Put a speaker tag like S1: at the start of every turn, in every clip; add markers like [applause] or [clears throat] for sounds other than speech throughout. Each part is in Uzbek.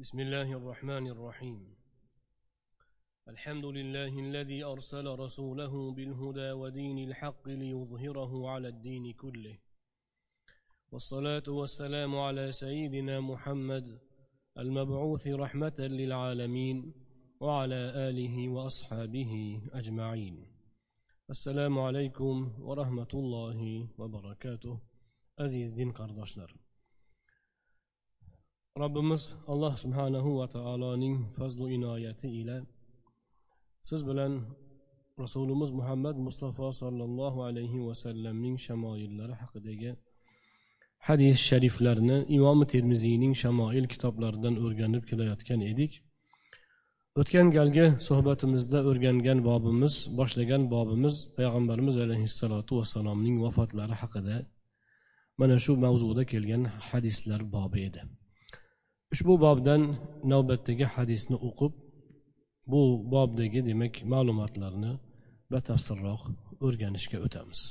S1: بسم الله الرحمن الرحيم. الحمد لله الذي أرسل رسوله بالهدى ودين الحق ليظهره على الدين كله. والصلاة والسلام على سيدنا محمد المبعوث رحمة للعالمين وعلى آله وأصحابه أجمعين. السلام عليكم ورحمة الله وبركاته. aziz din qardoshlar robbimiz alloh subhanahu va taoloning fazlu inoyati ila siz bilan rasulimiz muhammad mustafa sollallohu alayhi vasallamning shamoillari haqidagi hadis shariflarni imomi termiziyning shamoil kitoblaridan o'rganib kelayotgan edik. O'tgan galgi suhbatimizda o'rgangan bobimiz boshlagan bobimiz payg'ambarimiz alayhissalotu vassalomning vafotlari haqida mana shu mavzuda kelgan hadislar bobi edi. Ushbu bobdan navbatdagi hadisni o'qib bu bobdagi demak ma'lumotlarni batafsilroq o'rganishga o'tamiz.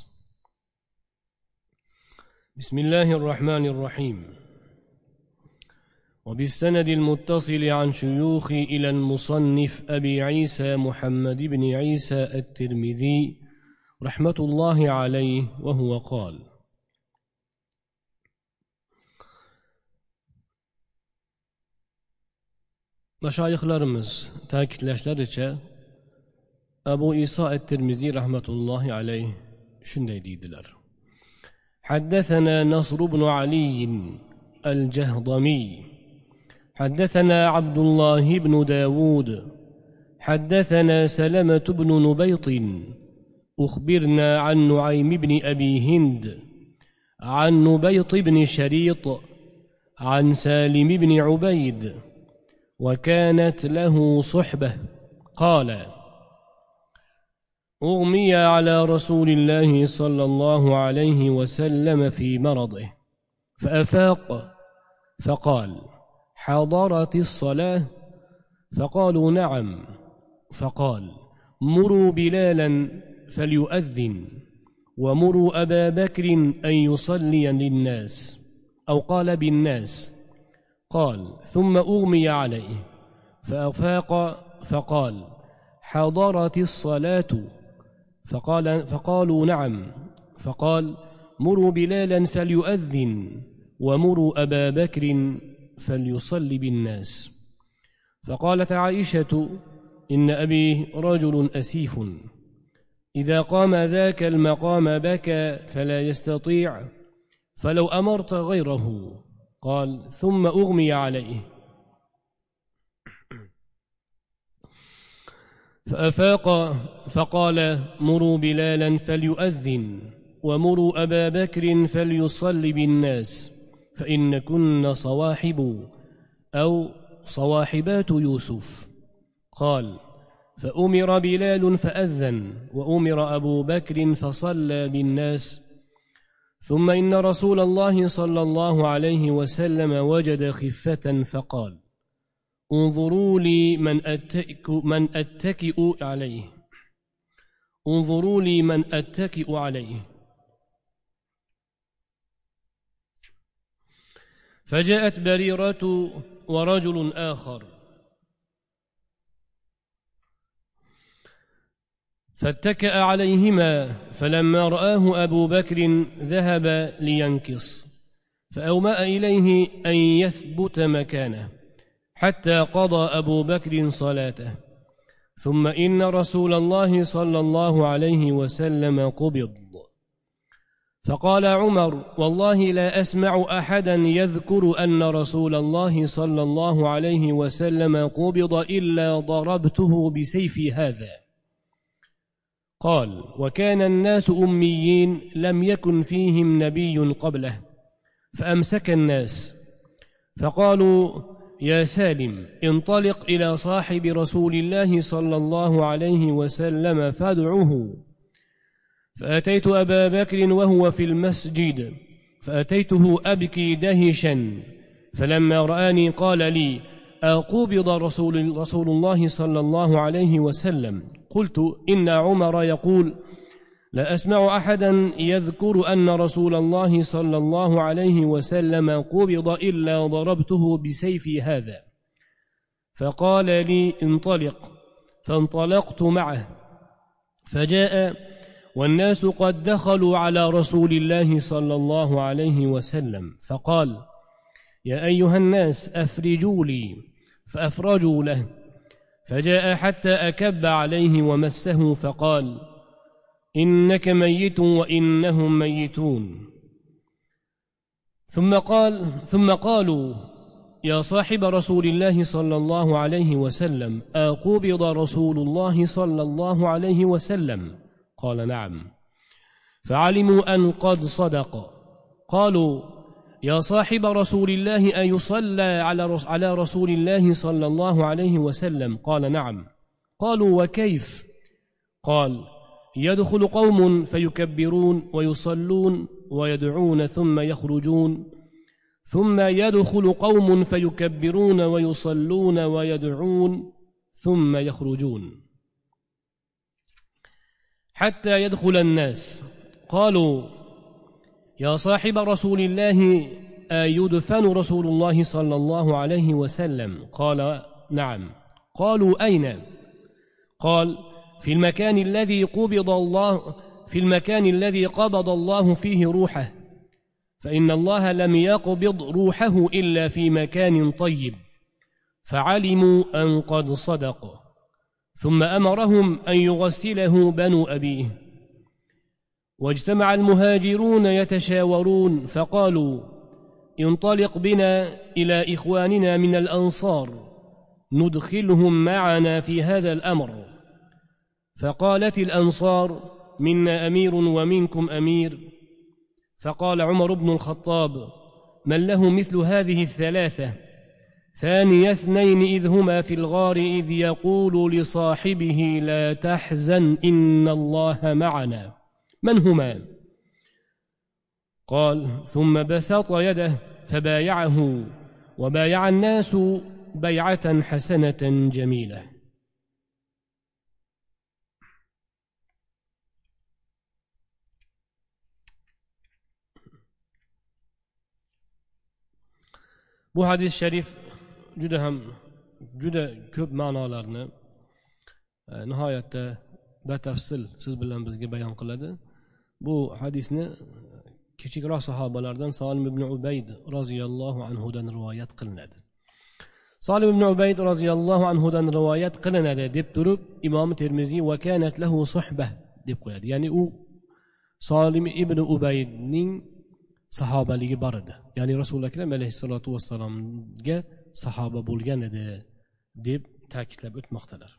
S1: بسم الله الرحمن الرحيم وبالسند المتصل عن شيوخي إلى المصنف أبي عيسى محمد بن عيسى الترمذي رحمة الله عليه وهو قال mashoyihlarimiz ta'kidlashlaricha abu iso at termiziy rahmatullohi alayh shunday deydilar. حدثنا نصر بن علي الجهضمي حدثنا عبد الله بن داود حدثنا سلمة بن نبيط أخبرنا عن نعيم بن أبي هند عن نبيط بن شريط عن سالم بن عبيد وكانت له صحبة. قال أغمي على رسول الله صلى الله عليه وسلم في مرضه. فأفاق فقال حضرت الصلاة؟ فقالوا نعم. فقال مروا بلالا فليؤذن ومروا أبا بكر أن يصلي للناس أو قال بالناس. قال ثم أغمي عليه. فأفاق فقال حضرت الصلاة؟ فقال فقالوا نعم. فقال مروا بلالا فليؤذن ومروا أبا بكر فليصلي بالناس. فقالت عائشة إن أبي رجل أسيف. إذا قام ذاك المقام بكى فلا يستطيع فلو أمرت غيره. قال ثم أغمي عليه. فأفاق فقال مروا بلالا فليؤذن ومروا أبا بكر فليصل بالناس فإن كن صواحب أو صواحبات يوسف. قال فأمر بلال فأذن وأمر أبو بكر فصلى بالناس ثم إن رسول الله صلى الله عليه وسلم وجد خفة فقال انظروا لي من أتكئ, من أتكئ عليه. انظروا لي من أتكئ عليه. فجاءت بريرة ورجل آخر فاتكأ عليهما فلما رآه أبو بكر ذهب لينكص فأومأ إليه أن يثبت مكانه حتى قضى أبو بكر صلاته. ثم إن رسول الله صلى الله عليه وسلم قبض. فقال عمر والله لا أسمع أحدا يذكر أن رسول الله صلى الله عليه وسلم قبض إلا ضربته بسيفي هذا. قال وكان الناس أميين لم يكن فيهم نبي قبله فأمسك الناس فقالوا يا سالم انطلق إلى صاحب رسول الله صلى الله عليه وسلم فادعه فأتيت أبا بكر وهو في المسجد فأتيته أبكي دهشا فلما رآني قال لي أقبض رسول, رسول الله صلى الله عليه وسلم. قلت إن عمر يقول لا أسمع أحدا يذكر أن رسول الله صلى الله عليه وسلم قبض إلا ضربته بسيفي هذا. فقال لي انطلق. فانطلقت معه. فجاء والناس قد دخلوا على رسول الله صلى الله عليه وسلم. فقال يا أيها الناس أفرجوا لي. فأفرجوا له. فجاء حتى أكب عليه ومسه فقال إنك ميت وإنهم ميتون. ثم قال ثم قالوا يا صاحب رسول الله صلى الله عليه وسلم أقبض رسول الله صلى الله عليه وسلم؟ قال نعم. فعلموا أن قد صدق. قالوا يا صاحب رسول الله أيصلى على على رسول الله صلى الله عليه وسلم؟ قال نعم. قالوا وكيف؟ قال يدخل قوم فيكبرون ويصلون ويدعون ثم يخرجون ثم يدخل قوم فيكبرون ويصلون ويدعون ثم يخرجون. حتى يدخل الناس. قالوا يا صاحب رسول الله أيدفن رسول الله صلى الله عليه وسلم؟ قال نعم. قالوا أين؟ قال في المكان الذي قبض الله في المكان الذي قبض الله فيه روحه. فإن الله لم يقبض روحه إلا في مكان طيب. فعلموا أن قد صدق. ثم أمرهم أن يغسله بنو أبيه. واجتمع المهاجرون يتشاورون فقالوا انطلق بنا إلى إخواننا من الأنصار ندخلهم معنا في هذا الأمر. فقالت الأنصار منا أمير ومنكم أمير. فقال عمر بن الخطاب من له مثل هذه الثلاثة؟ ثاني اثنين إذ هما في الغار إذ يقول لصاحبه لا تحزن إن الله معنا. من هما قال ثم بسط يده فبايعه وبايع الناس بيعة حسنة جميلة bu hadis sharif juda ham juda ko'p ma'nolarni e, nihoyatda batafsil siz bilan bizga bayon qiladi bu hadisni kichikroq sahobalardan solim ibn ubayd roziyallohu anhudan rivoyat qilinadi. Solim ibn ubayd roziyallohu anhudan rivoyat qilinadi deb turib imom termiziy vakanat lahu suhba deb qo'yadi. Ya'ni u solim ibn ubaydning sahobaligi bor edi. Ya'ni rasuli akram alayhissalotu vassalomga sahoba bo'lgan edi deb ta'kidlab o'tmoqdalar.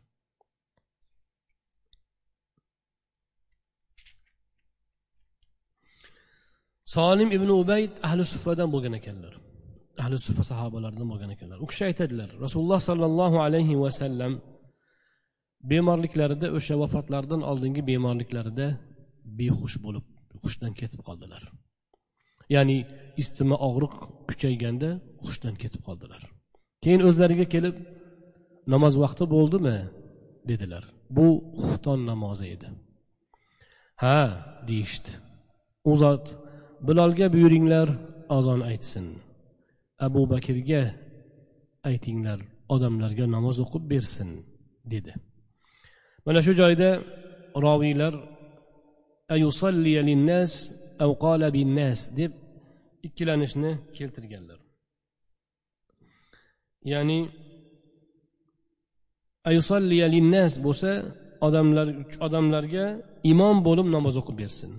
S1: Solim ibn ubayd ahli suffadan bo'lgan ekanlar. Ahli suffa sahobalaridan bo'lgan ekanlar. U kishi aytadilar rasululloh sollallohu alayhi vasallam bemorliklarida o'sha vafotlaridan oldingi bemorliklarida behush bo'lib hushdan ketib qoldilar. Ya'ni istima og'riq kuchayganda hushdan ketib qoldilar. Keyin o'zlariga kelib namoz vaqti bo'ldimi? dedilar. Bu xufton namozi edi. Ha deyishdi. U zot bilolga buyuringlar azon aytsin. Abu bakrga aytinglar odamlarga namoz o'qib bersin dedi. Mana shu joyda roviylar deb ikkilanishni keltirganlar. Ya'ni linnas bo'lsa odamlar odamlarga imom bo'lib namoz o'qib bersin.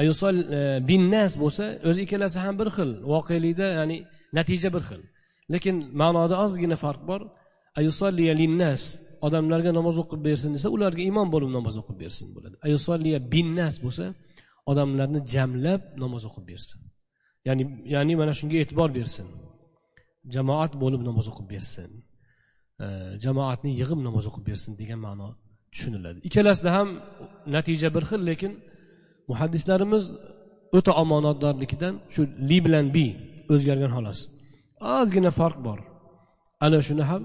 S1: Ayusol e, binnas bo'lsa o'zi ikkalasi ham bir xil. Voqelikda ya'ni natija bir xil. Lekin ma'noda ozgina farq bor. Linnas odamlarga namoz o'qib bersin desa ularga imom bo'lib namoz o'qib bersin bo'ladi. Ayusolliya binnas bo'lsa odamlarni jamlab namoz o'qib bersin. Ya'ni ya'ni mana shunga e'tibor bersin. Jamoat bo'lib namoz o'qib bersin. E, jamoatni yig'ib namoz o'qib bersin degan ma'no tushuniladi. Ikkalasida ham natija bir xil lekin muhaddislarimiz o'ta omonatdorlikdan shu li bilan bi o'zgargan xolos. Ozgina farq bor. Ana shuni ham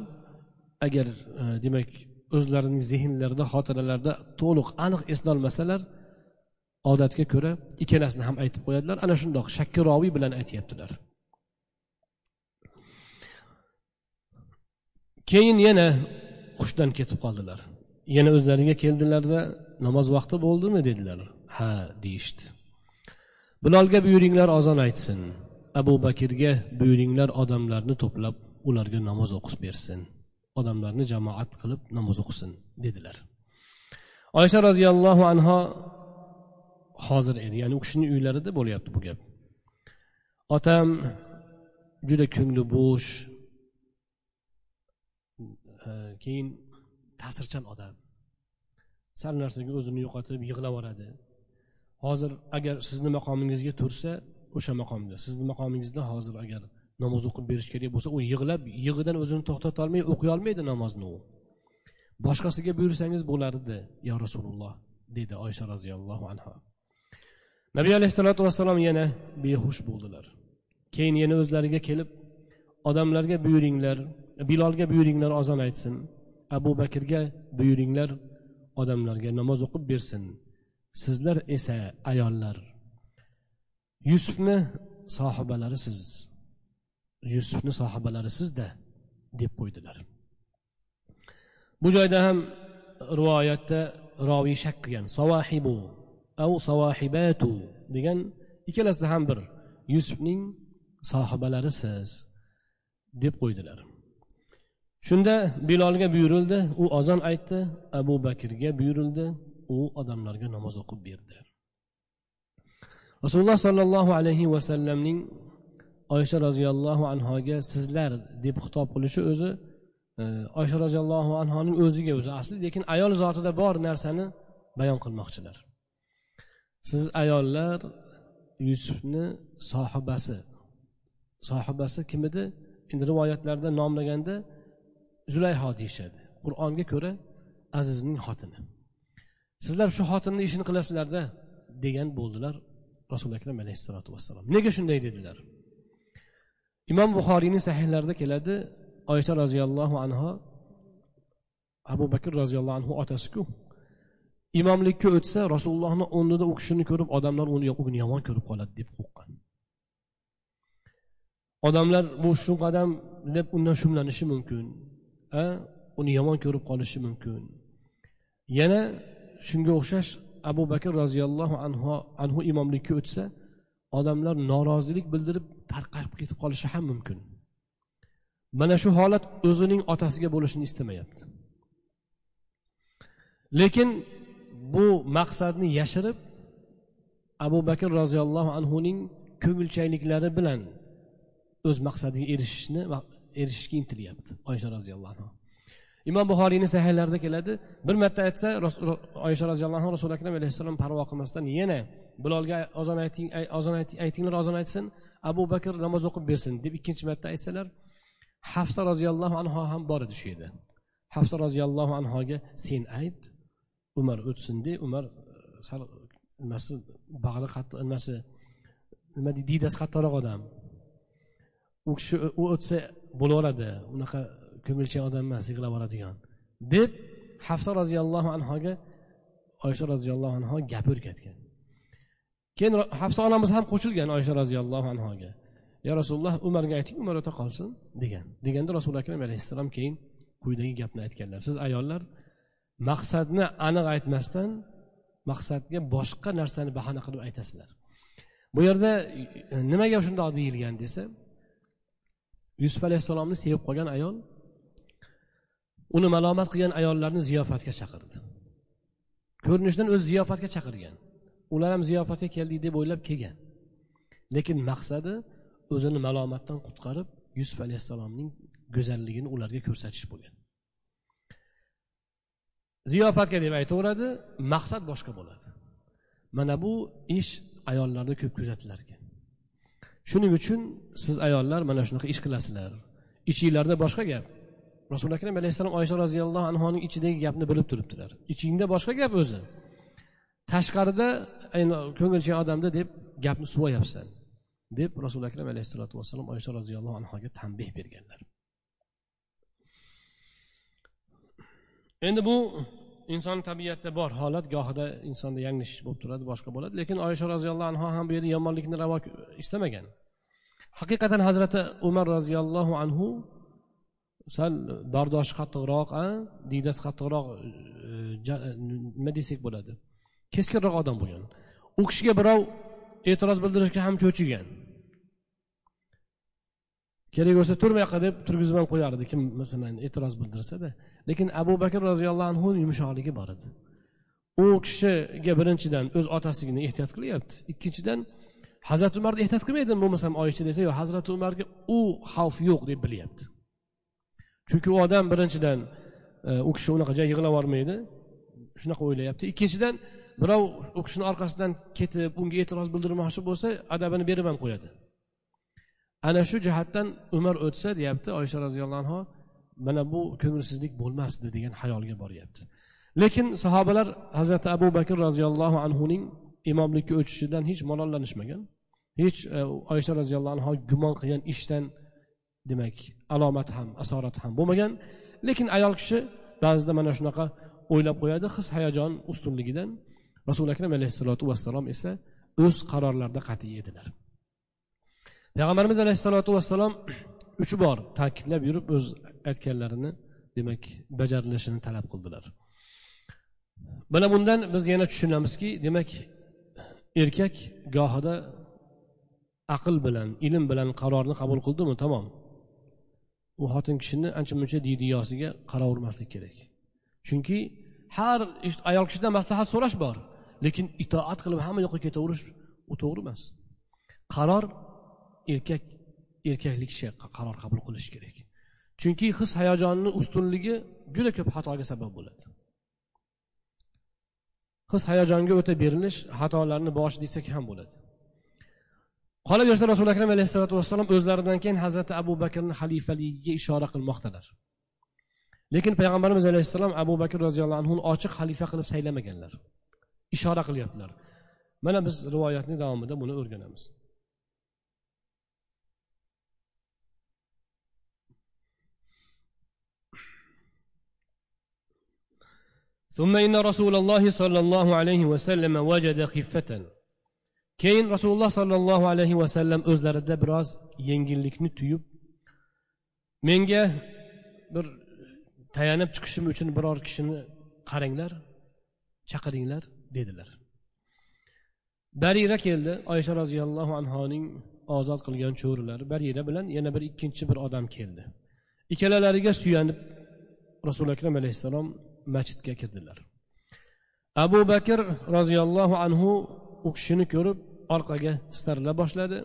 S1: agar e, demak o'zlarining zehnlarida xotiralarida to'liq aniq eslolmasalar odatga ko'ra ikkalasini ham aytib qo'yadilar. Ana shundoq shakkiroviy bilan aytyaptilar. Keyin yana hushdan ketib qoldilar. Yana o'zlariga keldilarda namoz vaqti bo'ldimi dedilar. Ha deyishdi. Bilolga buyuringlar ozon aytsin. Abu bakrga buyuringlar odamlarni to'plab ularga namoz o'qib bersin. Odamlarni jamoat qilib namoz o'qisin dedilar. Oysha roziyallohu anho hozir edi ya'ni u kishini uylarida bo'lyapti bu gap. Otam juda ko'ngli bo'sh e, keyin ta'sirchan odam. Sal narsaga o'zini yo'qotib yig'lab yuboradi hozir agar sizni maqomingizga tursa o'sha maqomda. Sizni maqomingizda hozir agar namoz o'qib berish kerak bo'lsa u yig'lab yig'idan o'zini to'xtata olmay o'qiy olmaydi namozni u. Boshqasiga buyursangiz bo'lardi yo rasululloh dedi oysha roziyallohu anhu nabiy alayhissalotu vassalom yana behush bo'ldilar. Keyin yana o'zlariga kelib odamlarga buyuringlar bilolga buyuringlar ozon aytsin. Abu bakrga buyuringlar odamlarga namoz o'qib bersin. Sizlar esa ayollar. Yusufni sohibalarisiz yusufni sohibalarisizda deb qo'ydilar. Bu joyda ham rivoyatda roviy shak qilgan savohibu av savohibatu degan ikkalasida ham bir yusufning sohibalarisiz deb qo'ydilar. Shunda bilolga buyurildi. U ozon aytdi abu bakrga buyurildi. U odamlarga namoz o'qib berdi. Rasululloh sollallohu alayhi vasallamning oysha roziyallohu anhoga sizlar deb xitob qilishi o'zi e, oysha roziyallohu anhoning o'ziga o'zi asli lekin ayol zotida bor narsani bayon qilmoqchilar. Siz ayollar yusufni sohibasi sohibasi kim edi? Endi rivoyatlarda nomlaganda zulayho deyishadi. Qur'onga ko'ra azizning xotini. Sizlar shu xotinni ishini qilasizlarda degan bo'ldilar rasuli akram alayhissalotu vassalom. Nega shunday dedilar? Imom buxoriyning sahihlarida keladi oysha roziyallohu anhu abu bakr roziyallohu anhu otasiku imomlikka o'tsa rasulullohni o'rnida u kishini ko'rib odamlar uni uni yomon ko'rib qoladi deb qo'rqqan. Odamlar bu shu qadam deb undan shumlanishi mumkin a? Uni yomon ko'rib qolishi mumkin. Yana shunga o'xshash abu bakr roziyallohu anhu anhu imomlikka o'tsa odamlar norozilik bildirib tarqalib ketib qolishi ham mumkin. Mana shu holat o'zining otasiga bo'lishini istamayapti. Lekin bu maqsadni yashirib abu bakr roziyallohu anhuning ko'ngilchayliklari bilan o'z maqsadiga erishishni erishishga intilyapti oysha roziyallohu anhu imom buxoriyni sahihlarida keladi. Bir marta aytsa oysha roziyallohu anhu rasuli akram alayhissalom parvo qilmasdan yana bilolga ozon ayting ozon aytinglar ozon aytsin abu bakr namoz o'qib bersin deb ikkinchi marta aytsalar hafsa roziyallohu anhu ham bor edi shu yerda. Hafsa roziyallohu anhoga sen ayt umar o'tsin de umar e, sal nimasi bag'ri qattiq nimasi nima deydi diydasi qattiqroq odam. U kishi u o'tsa bo'laveradi unaqa ko'ngilchan odam emas yig'lab yuboradigan deb hafsa roziyallohu anhoga oysha roziyallohu anho gap o'rgatgan. Keyin hafsa onamiz ham qo'shilgan oysha roziyallohu anhoga. Yo rasululloh umarga ayting umar o'ta qolsin degan. Deganda rasuli akram alayhissalom keyin quyidagi gapni aytganlar. Siz ayollar maqsadni aniq aytmasdan maqsadga boshqa narsani bahona qilib aytasizlar. Bu yerda e, nimaga shundoq deyilgan desa yusuf alayhissalomni sevib qolgan ayol uni malomat qilgan ayollarni ziyofatga chaqirdi. Ko'rinishdan o'zi ziyofatga chaqirgan. Ular ham ziyofatga keldik deb o'ylab kelgan. Lekin maqsadi o'zini malomatdan qutqarib yusuf alayhissalomning go'zalligini ularga ko'rsatish bo'lgan. Ziyofatga deb aytaveradi maqsad boshqa bo'ladi. Mana bu ish ayollarda ko'p kuzatilar ekan. Shuning uchun siz ayollar mana shunaqa ish qilasizlar. Ichinglarda boshqa gap. Rasuli akram alayhissalom oysha roziyallohu anhuning ichidagi gapni bilib turibdilar. Ichingda boshqa gap o'zi. Tashqarida ko'ngilchan odamda deb gapni suvoyapsan deb rasuli akram alayhissalotu vassalom oysha roziyallohu anhoga tanbeh berganlar. Endi bu inson tabiatida bor holat gohida insonda yanglishish bo'lib turadi boshqa bo'ladi. Lekin oysha roziyallohu anhu ham bu yerda yomonlikni ravo istamagan haqiqatan hazrati umar roziyallohu anhu sal bardoshi qattiqroq diydasi qattiqroq e, e, nima desak bo'ladi? Keskinroq odam bo'lgan. U kishiga birov e'tiroz bildirishga ham cho'chigan. Kerak bo'lsa tur deb turgizib ham qo'yardi kim masalan e'tiroz bildirsada lekin abu bakr roziyallohu anhu yumshoqligi bor edi. U kishiga birinchidan o'z otasigini ehtiyot qilyapti. Ikkinchidan hazrati umarni ehtiyot qilmaydimi bo'lmasam oysha desa yo'q hazrati umarga u xavf yo'q deb bilyapti. Chunki u odam birinchidan e, u kishi unaqa joy yig'lab shunaqa o'ylayapti. Ikkinchidan birov u kishini orqasidan ketib unga e'tiroz bildirmoqchi bo'lsa adabini berib ham qo'yadi. Ana shu jihatdan umar o'tsa deyapti oysha roziyallohu anhu mana bu ko'ngilsizlik bo'lmasdi degan xayolga boryapti. Lekin sahobalar hazrati abu bakr roziyallohu anhuning imomlikka o'tishidan hech malollanishmagan hech e, oysha roziyallohu anhu gumon qilgan ishdan demak alomati ham asorati ham bo'lmagan. Lekin ayol kishi ba'zida mana shunaqa o'ylab qo'yadi. His hayajon ustunligidan rasuli akram alayhissalotu vassalom esa o'z qarorlarida qat'iy edilar. Payg'ambarimiz alayhissalotu vassalom [clears throat] uch bor ta'kidlab yurib o'z aytganlarini demak bajarilishini talab qildilar. Mana bundan biz yana tushunamizki demak erkak gohida aql bilan ilm bilan qarorni qabul qildimi? Tamom. U xotin kishini ancha muncha diydiyosiga qaravermaslik kerak. Chunki har ayol kishidan maslahat so'rash bor lekin itoat qilib hamma yoqqa ketaverish u to'g'ri emas. Qaror erkak erkaklik kishi qaror qabul qilishi kerak. Chunki his hayajonni ustunligi juda ko'p xatoga sabab bo'ladi. His hayajonga o'ta berilish xatolarni boshi desak ham bo'ladi. Qolaversa rasuli akram alayhissalotu vassalom o'zlaridan keyin hazrati abu bakrni xalifaligiga ishora qilmoqdalar lekin payg'ambarimiz alayhissalom abu bakr roziyallohu anhuni ochiq xalifa qilib saylamaganlar ishora qilyaptilar mana biz rivoyatning davomida buni o'rganamiz ثم إن رسول الله صلى الله عليه وسلم وجد خفة keyin rasululloh sollallohu alayhi vasallam o'zlarida biroz yengillikni tuyib menga bir tayanib chiqishim uchun biror kishini qaranglar chaqiringlar dedilar. Barira keldi oysha roziyallohu anhoning ozod qilgan cho'rilari barira bilan yana bir ikkinchi bir odam keldi. Ikkalalariga suyanib rasuli akram alayhissalom masjidga kirdilar. Abu bakr roziyallohu anhu u kishini ko'rib orqaga tistarila boshladi.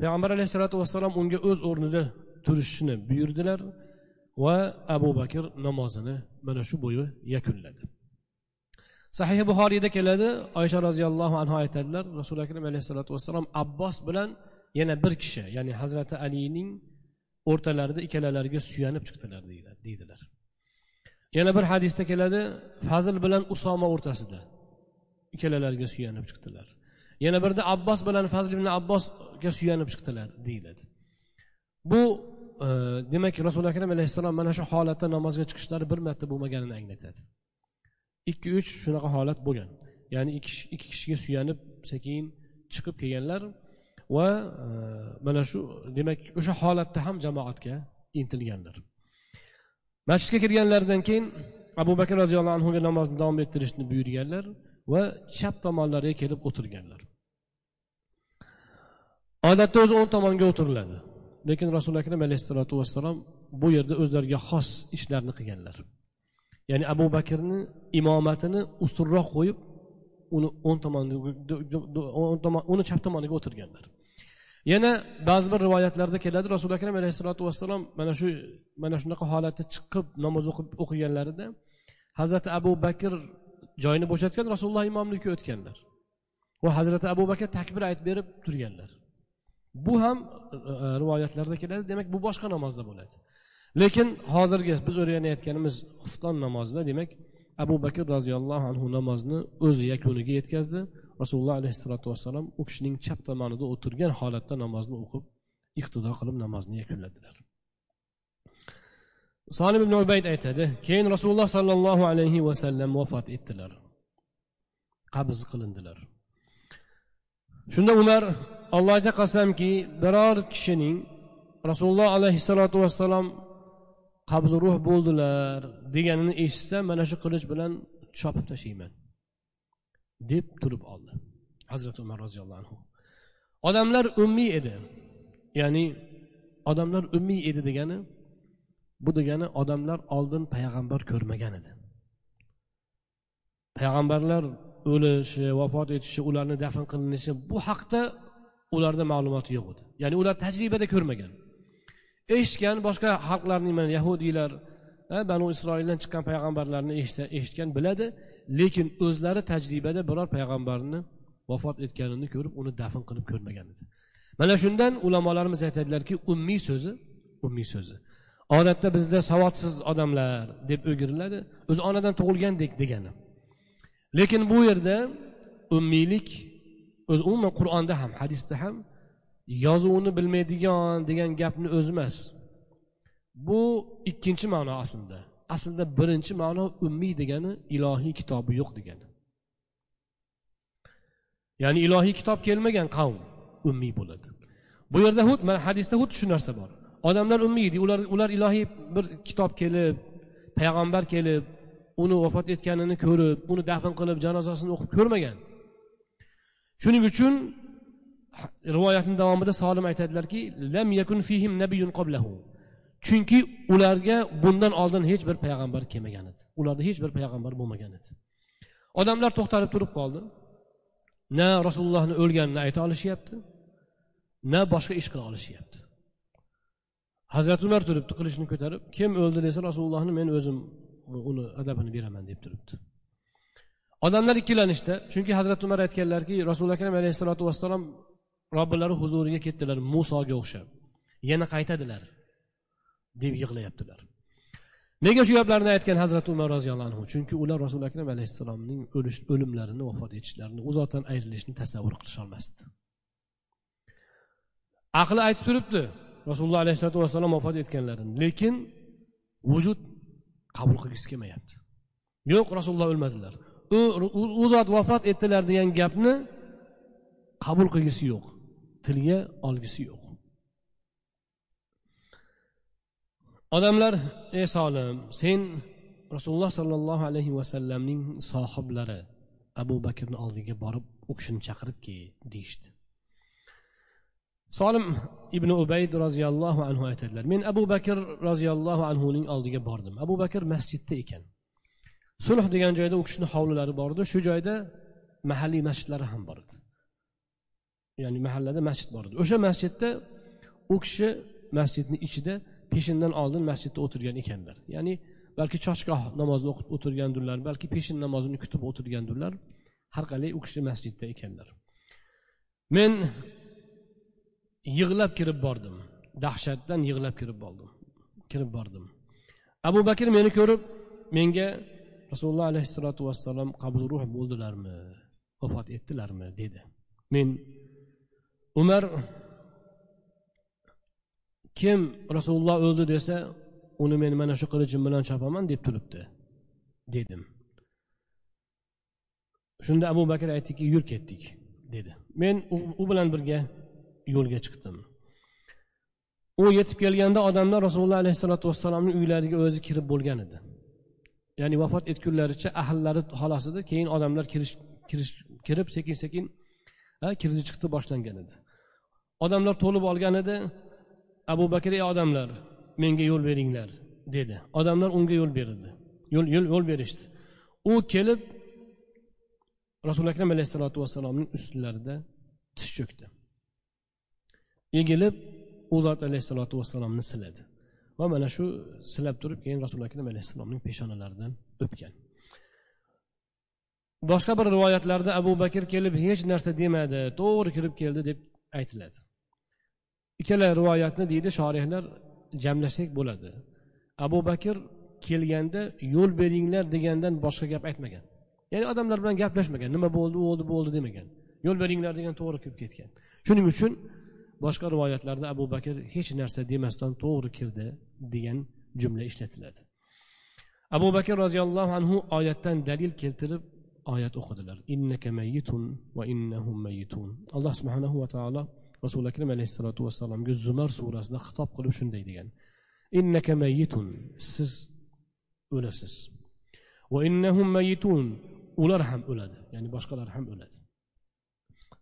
S1: Payg'ambar alayhissalotu vassalom unga o'z o'rnida turishni buyurdilar va abu bakr namozini mana shu bo'yi yakunladi. Sahih buxoriyda keladi. Oysha roziyallohu anhu aytadilar rasuli akram alayhissalotu vassalom abbos bilan yana bir kishi ya'ni hazrati alining o'rtalarida ikkalalariga suyanib chiqdilar deydilar. Yana bir hadisda keladi fazl bilan usoma o'rtasida ikkalalariga suyanib chiqdilar. Yana birda abbos bilan fazl ibn abbosga suyanib chiqdilar deyiladi. Bu e, demak rasuli akram alayhissalom mana shu holatda namozga chiqishlari bir marta bo'lmaganini anglatadi. Ikki uch shunaqa holat bo'lgan. Ya'ni ikki kishiga suyanib sekin chiqib kelganlar va e, mana shu demak o'sha holatda ham jamoatga intilganlar. Masjidga kirganlaridan keyin abu bakr roziyallohu anhuga namozni davom ettirishni buyurganlar. Va chap tomonlariga kelib o'tirganlar. Odatda o'zi o'ng tomonga o'tiriladi. Lekin rasuli akram alayhissalotu vassalom bu yerda o'zlariga xos ishlarni qilganlar. Ya'ni abu bakrni imomatini ustunroq qo'yib uni o'ng tomoniga uni chap tomoniga o'tirganlar. Yana ba'zi bir rivoyatlarda keladi. Rasuli akram alayhissalotu vassalom mana shu mana shunaqa holatda chiqib namoz o'qib o'qiganlarida hazrati abu bakr joyini bo'shatgan rasululloh imomlikka o'tganlar. Va hazrati abu bakr takbir aytib berib turganlar. Bu ham e, e, rivoyatlarda keladi. Demak bu boshqa namozda bo'ladi. Lekin hozirgi biz o'rganayotganimiz xufton namozida demak abu bakr roziyallohu anhu namozni o'zi yakuniga yetkazdi. Rasululloh alayhissalotu vassalom u kishining chap tomonida o'tirgan holatda namozni o'qib iqtido qilib namozni yakunladilar. Solim ibn ubayd aytadi keyin rasululloh sollallohu alayhi vasallam vafot etdilar. Qabz qilindilar. Shunda umar allohga qasamki biror kishining rasululloh alayhissalotu vassalom qabzi ruh bo'ldilar deganini eshitsa mana shu qilich bilan chopib tashlayman deb turib oldi. Hazrati umar roziyallohu anhu. Odamlar ummiy edi ya'ni odamlar ummiy edi degani bu degani odamlar oldin payg'ambar ko'rmagan edi. Payg'ambarlar o'lishi vafot etishi ularni dafn qilinishi bu haqda ularda ma'lumot yo'q edi. Ya'ni ular tajribada ko'rmagan. Eshitgan boshqa xalqlarning mana yahudiylar banu isroildan chiqqan payg'ambarlarni eshitgan biladi lekin o'zlari tajribada biror payg'ambarni vafot etganini ko'rib uni dafn qilib ko'rmagan edi. Mana shundan ulamolarimiz aytadilarki ummiy so'zi ummiy so'zi. Odatda bizda savodsiz odamlar deb o'giriladi. O'zi onadan tug'ilgandek degani. Lekin bu yerda ummiylik o'zi umuman qur'onda ham hadisda ham yozuvni bilmaydigan degan gapni o'zi emas. Bu ikkinchi ma'no aslida. Aslida birinchi ma'no ummiy degani ilohiy kitobi yo'q degani. Ya'ni ilohiy kitob kelmagan qavm ummiy bo'ladi. Bu yerda hud mana hadisda xuddi shu narsa bor. Odamlar ummiy ular ular ilohiy bir kitob kelib payg'ambar kelib uni vafot etganini ko'rib uni dafn qilib janozasini o'qib ko'rmagan. Shuning uchun rivoyatni davomida solim aytadilarki lam yakun fihim nabiyyun qablahu. Chunki ularga bundan oldin hech bir payg'ambar kelmagan edi. Ularda hech bir payg'ambar bo'lmagan edi. Odamlar to'xtalib turib qoldi. Na rasulullohni o'lganini ayta olishyapti na boshqa ish qila olishyapti. Hazrati umar turibdi qilichni ko'tarib. Kim o'ldi desa rasulullohni men o'zim uni adabini beraman deb turibdi. Odamlar ikkilanishdi. Chunki hazrati umar aytganlarki rasuli akram alayhissalotu vassalom robbilari huzuriga ketdilar musoga o'xshab. Yana qaytadilar deb yig'layaptilar. Nega shu gaplarni aytgan hazrati umar roziyallohu anhu? Chunki ular rasuli akram alayhissalomning o'lish o'limlarini vafot etishlarini u zotdan ayrilishni tasavvur qilisholmasdi aqli aytib turibdi rasululloh alayhissalotu vassalom vafot etganlarini. Lekin vujud qabul qilgisi kelmayapti. Yo'q rasululloh o'lmadilar. U zot vafot etdilar degan gapni qabul qilgisi yo'q tilga olgisi yo'q. Odamlar ey solim sen rasululloh sollallohu alayhi vasallamning sohiblari abu bakrni oldiga borib u kishini chaqirib kel deyishdi. Solim ibn ubayd roziyallohu anhu aytadilar. Men abu bakr roziyallohu anhuning oldiga bordim. Abu bakr masjidda ekan. Sulh degan joyda u kishini hovlilari bor edi. Shu joyda mahalliy masjidlari ham bor edi. Ya'ni mahallada masjid bor edi. O'sha masjidda u kishi masjidni ichida peshindan oldin masjidda o'tirgan ekanlar. Ya'ni balki choshgoh namozini o'qib o'tirgandirlar balki peshin namozini kutib o'tirgandirlar har qalay u kishi masjidda ekanlar. Men yig'lab kirib bordim. Dahshatdan yig'lab kirib bordim. Kirib bordim. Abu bakr meni ko'rib menga rasululloh alayhissalotu vassalom qabzi ruh bo'ldilarmi vafot etdilarmi dedi. Men umar kim rasululloh o'ldi desa uni men mana shu qilichim bilan chopaman deb turibdi dedim. Shunda abu bakr aytdiki yur ketdik dedi. Men u bilan birga yo'lga chiqdim. U yetib kelganda odamlar rasululloh alayhissalotu vassalomni uylariga o'zi kirib bo'lgan edi. Ya'ni vafot etgunlaricha ahllari xolos edi keyin odamlar kirish kirish kirib sekin sekin kirdi chiqdi boshlangan edi. Odamlar to'lib olgan edi. Abu bakr ey odamlar menga yo'l beringlar dedi. Odamlar unga yo'l berdi yo'l yo'l yo'l berishdi. U kelib rasuli akram alayhissalotu vassalomning ustilarida tiz cho'kdi. Egilib u zot alayhissalotu vassalomni siladi. Va mana shu silab turib keyin rasuli akram alayhissalomning peshonalaridan o'pgan. Boshqa bir rivoyatlarda abu bakr kelib hech narsa demadi to'g'ri kirib keldi deb aytiladi. Ikkala rivoyatni deydi shorihlar jamlasak bo'ladi. Abu bakr kelganda yo'l beringlar degandan boshqa gap aytmagan. Ya'ni odamlar bilan gaplashmagan. Nima bo'ldi? U bo'ldi bo'ldi demagan. Yo'l beringlar degan to'g'ri kirib ketgan. Shuning uchun boshqa rivoyatlarda abu bakr hech narsa demasdan to'g'ri kirdi degan jumla ishlatiladi abu bakr roziyallohu anhu oyatdan dalil keltirib oyat o'qidilar innaka mayyitun va innahum mayyitun alloh subhanahu va taolo rasuli akram alayhissalotu vassalomga zumar surasida xitob qilib shunday degan innaka mayitun siz o'lasiz va innahum mayitun ular ham o'ladi ya'ni boshqalar ham o'ladi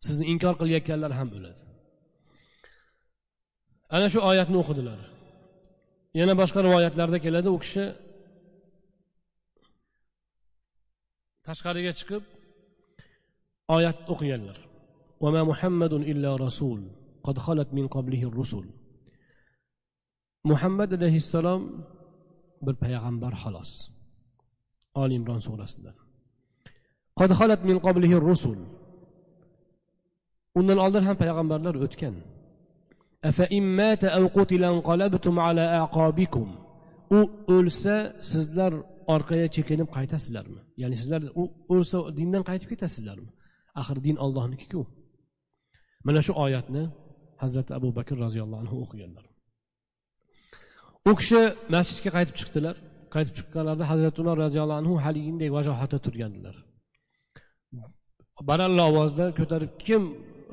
S1: sizni inkor qilayotganlar ham o'ladi ana shu oyatni o'qidilar yana boshqa rivoyatlarda keladi u kishi tashqariga chiqib oyat o'qiganlar وما محمد إلا رسول قد خلت من قبله الرسل muhammad alayhissalom bir payg'ambar xolos oli imron surasidan qad xolat min qablihi rusul undan oldin ham payg'ambarlar o'tgan U o'lsa sizlar orqaga chekinib qaytasizlarmi? Ya'ni sizlar u o'lsa dindan qaytib ketasizlarmi? Axir din ollohnikiku mana shu oyatni hazrati abu bakr roziyallohu anhu o'qiganlar. U kishi masjidga qaytib chiqdilar. Qaytib chiqqanlarida hazrati umar roziyallohu anhu haligidek vajohatda turgandilar. Baralla ovozda ko'tarib kim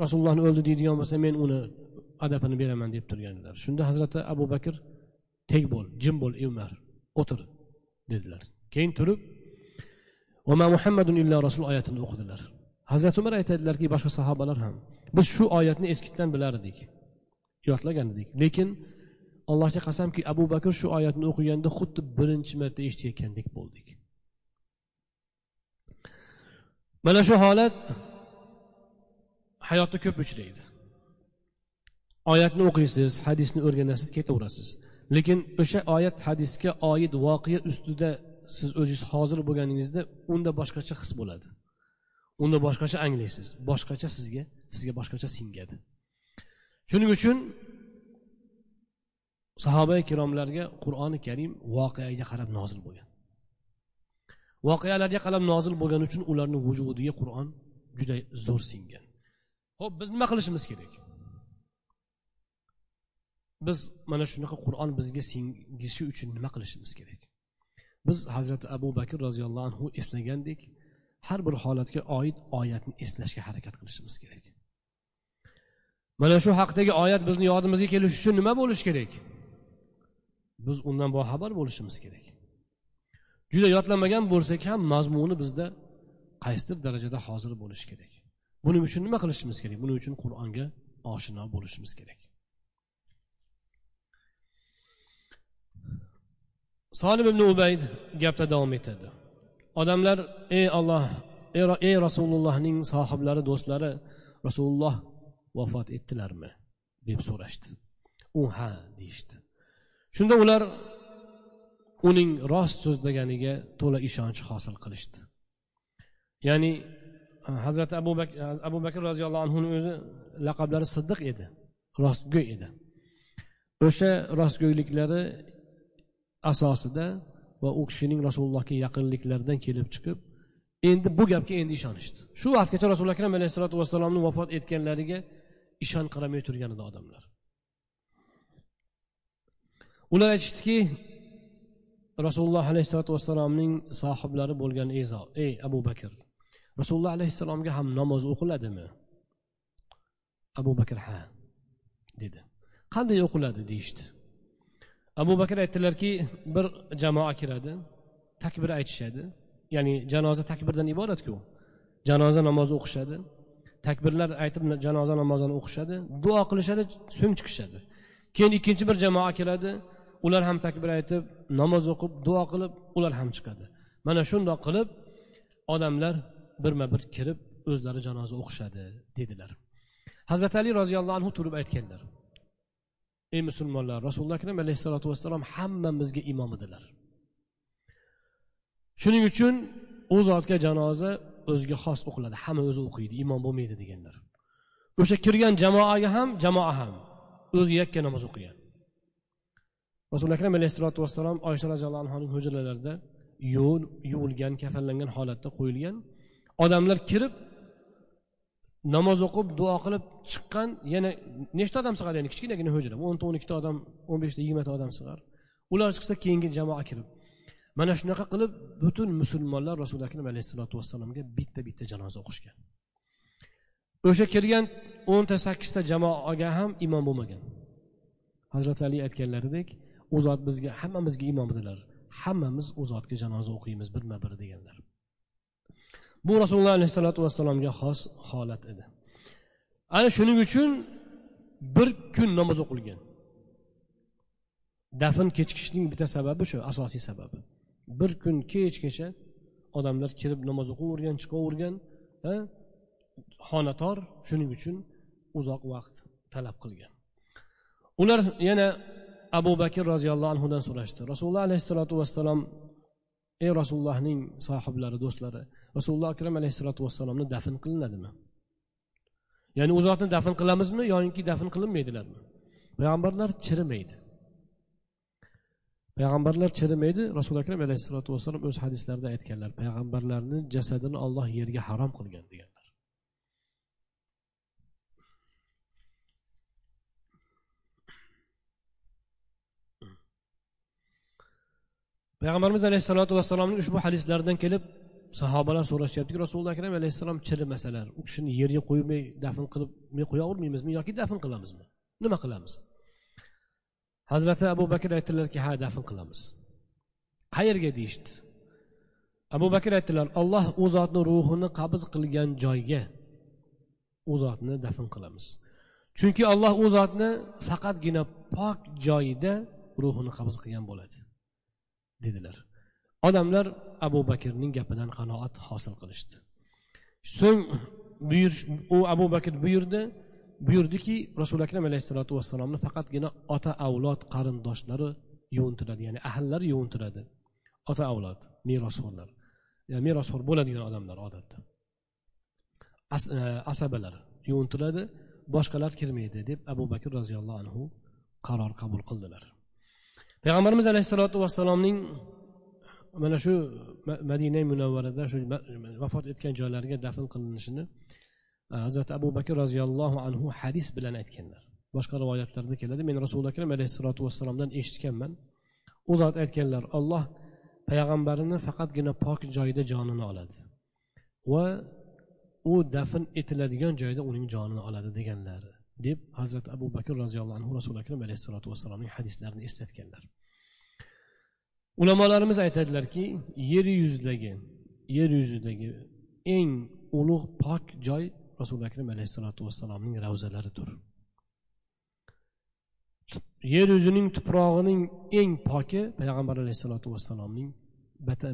S1: rasulullohni o'ldi deydigan bo'lsa men uni adabini beraman deb turganlar. Shunda hazrati abu bakr teg bo'l jim bo'l umar o'tir dedilar. Keyin turib muhammadun illa rasul oyatini o'qidilar. Hazrati umar aytadilarki boshqa sahobalar ham biz shu oyatni eskitdan bilar edik yodlagan edik. Lekin allohga qasamki abu bakr shu oyatni o'qiganda xuddi birinchi marta eshitayotgandek bo'ldik. Mana shu holat hayotda ko'p uchraydi. Oyatni o'qiysiz hadisni o'rganasiz ketaverasiz. Lekin o'sha oyat hadisga oid voqea ustida siz o'zingiz hozir bo'lganingizda unda boshqacha his bo'ladi. Unda boshqacha anglaysiz boshqacha sizga sizga boshqacha singadi. Shuning uchun sahoba ikromlarga qur'oni karim voqeaga qarab nozil bo'lgan. Voqealarga qarab nozil bo'lgani uchun ularni vujudiga qur'on juda zo'r singan. Ho'p biz nima qilishimiz kerak? Biz mana shunaqa qur'on bizga singishi uchun nima qilishimiz kerak? Biz hazrati abu bakr roziyallohu anhu eslagandek har bir holatga oid oyatni eslashga harakat qilishimiz kerak. Mana shu haqdagi oyat bizni yodimizga kelishi uchun nima bo'lishi kerak? Biz undan boxabar bo'lishimiz kerak. Juda yodlamagan bo'lsak ham mazmuni bizda qaysidir darajada hozir bo'lishi kerak. Buning uchun nima qilishimiz kerak? Buning uchun qur'onga oshino bo'lishimiz kerak. Solib ibn ubayd gapda davom etadi. Odamlar ey olloh ey rasulullohning sohiblari do'stlari rasululloh vafot etdilarmi? deb so'rashdi. U ha deyishdi. Shunda ular uning rost so'zlaganiga to'la ishonch hosil qilishdi. Ya'ni hazrati abu bakr abu bakr roziyallohu anhuni o'zi laqablari siddiq edi rostgo'y edi. O'sha rostgo'yliklari asosida va u kishining rasulullohga yaqinliklaridan kelib chiqib endi bu gapga endi ishonishdi. Shu vaqtgacha rasululo akram alayhissalotu vassalomni vafot etganlariga ishonqiramay turgan edi odamlar. Ular aytishdiki rasululloh alayhissalotu vassalomning sohiblari bo'lgan ey abu bakr rasululloh alayhissalomga ham namoz o'qiladimi? Abu bakr ha dedi. Qanday o'qiladi deyishdi. Abu bakr aytdilarki bir jamoa kiradi takbir aytishadi. Ya'ni janoza takbirdan iboratku. Janoza namozi o'qishadi. Takbirlar aytib janoza namozini o'qishadi duo qilishadi so'ng chiqishadi. Keyin ikkinchi bir jamoa keladi ular ham takbir aytib namoz o'qib duo qilib ular ham chiqadi. Mana shundoq qilib odamlar birma bir kirib o'zlari janoza o'qishadi dedilar. Hazrati ali roziyallohu anhu turib aytganlar. Ey musulmonlar rasululloh akram alayhissalotu vassalom hammamizga imom edilar. Shuning uchun u zotga janoza o'ziga xos o'qiladi. Hamma o'zi o'qiydi imom bo'lmaydi deganlar. O'sha kirgan jamoaga ham jamoa ham o'zi yakka namoz o'qigan. Rasuli akram alayhissalotu vassalom oysha roziyallohu anhuning hujralarida yuvilgan kafanlangan holatda qo'yilgan. Odamlar kirib namoz o'qib duo qilib chiqqan yana nechta odam sig'adi? Ya'ni kichkinagina hujra o'nta o'n ikkita odam o'n beshta yigirmata odam sig'ar. Ular chiqsa keyingi jamoa kirib. Mana shunaqa qilib butun musulmonlar rasuli akram alayhissalotu vassalomga bitta bitta janoza o'qishgan. O'sha kirgan o'nta sakkizta jamoaga ham imom bo'lmagan. Hazrati ali aytganlaridek u zot bizga hammamizga imom edilar hammamiz u zotga janoza o'qiymiz birma bir deganlar. Bu rasululloh alayhissalotu vassalomga xos holat edi. Ana shuning uchun bir kun namoz o'qilgan. Dafn kechikishning bitta sababi shu asosiy sababi. Bir kun kechgacha odamlar kirib namoz o'qivergan chiqavergan xonator shuning uchun uzoq vaqt talab qilgan. Ular yana abu bakr roziyallohu anhudan so'rashdi. Rasululloh alayhissalotu vassalom ey rasulullohning sohiblari do'stlari rasululloh akram alayhissalotu vassalomni dafn qilinadimi? Ya'ni u zotni dafn qilamizmi yoinki dafn qilinmaydilarmi? Payg'ambarlar chirimaydi. Payg'ambarlar chirimaydi rasuli akram alayhissalotu vassalom o'z hadislarida aytganlar payg'ambarlarni jasadini olloh yerga harom qilgan deganlar. Payg'ambarimiz alayhissalotu vassalomni ushbu hadislaridan kelib sahobalar so'rashyaptiki rasululloh akram alayhissalom chirimasalar u kishini yerga qo'ymay dafn qilib qo'yavermaymizmi yoki dafn qilamizmi? Nima qilamiz? Hazrati abu bakr aytdilarki ha dafn qilamiz. Qayerga? deyishdi. Abu bakr aytdilar olloh u zotni ruhini qabz qilgan joyga u zotni dafn qilamiz. Chunki olloh u zotni faqatgina pok joyida ruhini qabz qilgan bo'ladi. Dedilar. Odamlar abu bakrning gapidan qanoat hosil qilishdi. So'ng u abu bakr buyurdi. Buyurdiki rasuli akram alayhissalotu vassalomni faqatgina ota avlod qarindoshlari yuvintiradi ya'ni ahllari yuvintiradi. Ota avlod merosxo'rlar. Merosxo'r bo'ladigan odamlar odatda. As, e, asabalar yuvintiradi boshqalar kirmaydi deb abu bakr roziyallohu anhu qaror qabul qildilar. Payg'ambarimiz alayhissalotu vassalomning mana shu madina munavvarada shu vafot etgan joylariga dafn qilinishini e, hazrati abu bakr roziyallohu anhu hadis bilan aytganlar. Boshqa rivoyatlarda keladi. Men rasuli akram alayhissalotu vassalomdan eshitganman. U zot aytganlar olloh payg'ambarini faqatgina pok joyda jonini oladi va u dafn etiladigan joyda uning jonini oladi deganlar deb hazrati abu bakr roziyallohu anhu rasuli akram alayhissalotu vassalomning hadislarini eslatganlar. Ulamolarimiz aytadilarki yer yuzidagi yer yuzidagi eng ulug' pok joy rasuli akram alayhissalotu vassalomning ravzalaridir. Yer yuzining tuprog'ining eng poki payg'ambar alayhissalotu vassalomning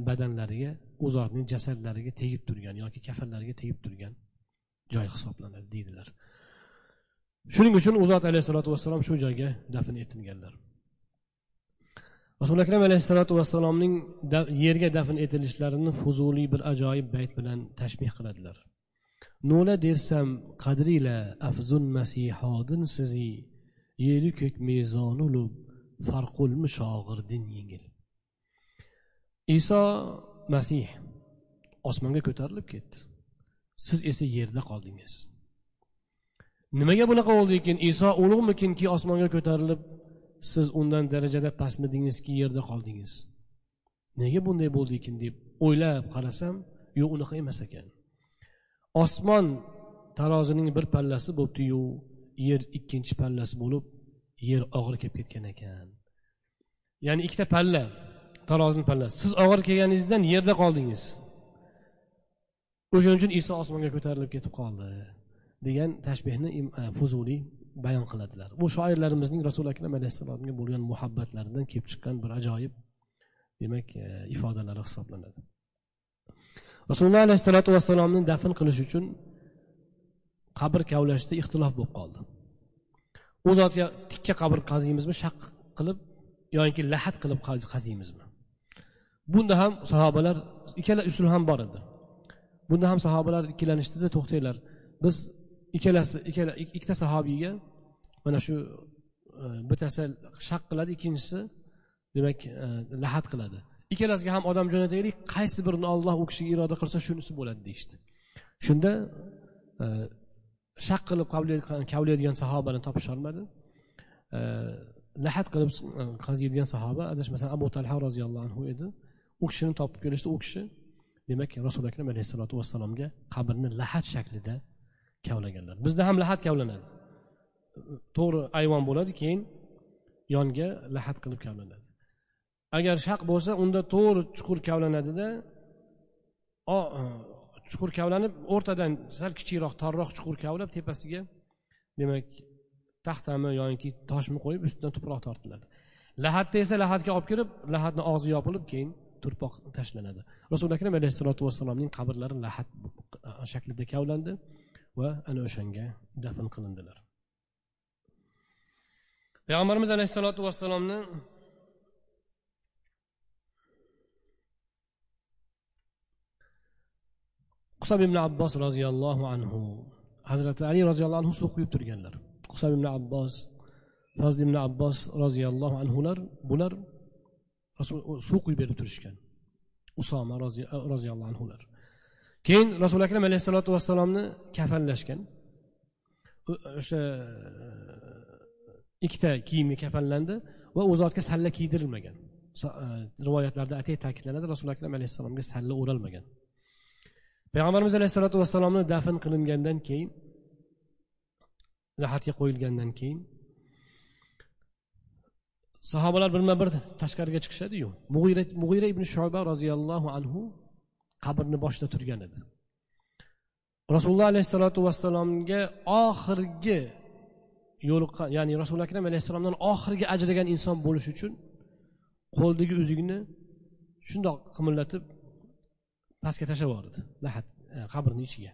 S1: badanlariga u zotning jasadlariga tegib turgan yoki kafanlariga tegib turgan joy hisoblanadi deydilar. Shuning uchun u zot alayhissalotu vassalom shu joyga dafn etilganlar. Rasuli akram alayhissalotu vassalomning yerga dafn etilishlarini fuzuliy bir ajoyib bayt bilan tashbih qiladilar. Nola dersam qadrila afzun masihodin sizi yeri ko'k mezon ulub farqul mushogirdin yengil. Iso masih osmonga ko'tarilib ketdi. Siz esa yerda qoldingiz. Nimaga bunaqa bo'ldi ekan? Iso ulug'mikinki osmonga ko'tarilib siz undan darajada pastmidingizki yerda qoldingiz? Nega bunday bo'ldi ekan deb o'ylab qarasam yo'q unaqa emas ekan. Osmon tarozining bir pallasi bo'libdiyu yer ikkinchi pallasi bo'lib yer og'ir kelib ketgan ekan. Ya'ni ikkita palla tarozini pallasi. Siz og'ir kelganingizdan yerda qoldingiz. O'shaning uchun iso osmonga ko'tarilib ketib qoldi. Degan tashbehni e, fuzuliy bayon qiladilar. Bu shoirlarimizning rasuli akram alayhissalomga bo'lgan muhabbatlaridan kelib chiqqan bir ajoyib demak e, ifodalari hisoblanadi. Rasululloh alayhissalotu vassalomni dafn qilish uchun qabr kavlashda ixtilof bo'lib qoldi. U zotga tikka qabr qaziymizmi shaq qilib yoki lahat qilib qaziymizmi bunda ham sahobalar ikkala usul ham bor edi. Bunda ham sahobalar ikkilanishdida to'xtanglar biz ikkalasi ikkala ikkita sahobiyga mana shu e, bittasi shaq qiladi ikkinchisi demak e, lahat qiladi. Ikkalasiga ham odam jo'nataylik qaysi birini olloh u kishiga iroda qilsa shunisi bo'ladi deyishdi. Shunda e, shaq qilib kavlaydigan sahobani topisholmadi lahat qilib qaziydigan sahoba adashmasam abu talha roziyallohu anhu edi. U kishini topib kelishdi u kishi demak rasuli akram alayhissalotu vassalomga qabrni lahat shaklida kavlaganlar. Bizda ham lahat kavlanadi. To'g'ri ayvon bo'ladi keyin yonga lahat qilib kavlanadi. Agar shaq bo'lsa unda to'g'ri chuqur kavlanadida chuqur kavlanib o'rtadan sal kichikroq torroq chuqur kavlab tepasiga demak taxtami yoki toshmi qo'yib ustidan tuproq tortiladi. Lahatda esa lahatga olib kirib lahatni og'zi yopilib keyin turpoq tashlanadi. Rasuli akram alayhissalotu vassalomning qabrlari lahat shaklida kavlandi. Va ana o'shanga dafn qilindilar. Payg'ambarimiz alayhissalotu vassalomni qusob ibn abbos roziyallohu anhu hazrati ali roziyallohu anhu suv quyib turganlar. Qusob ibn abbos fazl ibn abbos roziyallohu anhular bular suv quyib berib turishgan. Usoma roziyallohu anhular. Keyin rasuli akram alayhissalotu vassalomni kafanlashgan o'sha e, ikkita kiyimga kafanlandi va u zotga salla kiydirilmagan. E, rivoyatlarda atay ta'kidlanadi rasuli akram alayhissalomga salla o'ralmagan. Payg'ambarimiz alayhissalotu vassalomni dafn qilingandan keyin lahatga qo'yilgandan keyin sahobalar birma bir tashqariga chiqishadiyu. Mug'ira ibn shoba roziyallohu anhu qabrni boshida turgan edi. Rasululloh alayhissalotu vassalomga oxirgi yo'liqqan ya'ni rasuli akram alayhissalomdan oxirgi ajragan inson bo'lish uchun qo'ldagi uzukni shundoq qimillatib pastga tashlab yubordi. Lahat e, qabrni ichiga.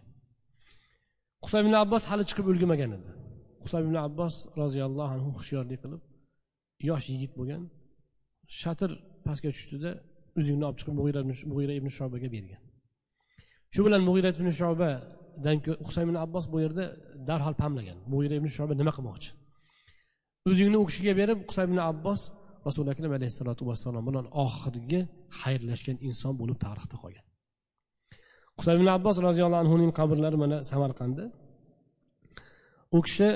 S1: Husayn ibn abbos hali chiqib ulgurmagan edi. Husayn ibn abbos roziyallohu anhu hushyorlik qilib yosh yigit bo'lgan shatir pastga tushdida uzukni olib chiqib mug'ira ibn shobaga bergan. Shu bilan mug'ira ibn shobadan husayn ibn abbos bu yerda darhol pamlagan. Mug'ira ibn shoba nima qilmoqchi? O'zingni u kishiga berib husayn ibn abbos rasuli akram alayhissalotu vassalom bilan oxirgi xayrlashgan inson bo'lib tarixda qolgan. Husayn ibn abbos roziyallohu anhuning qabrlari mana samarqandda. U kishi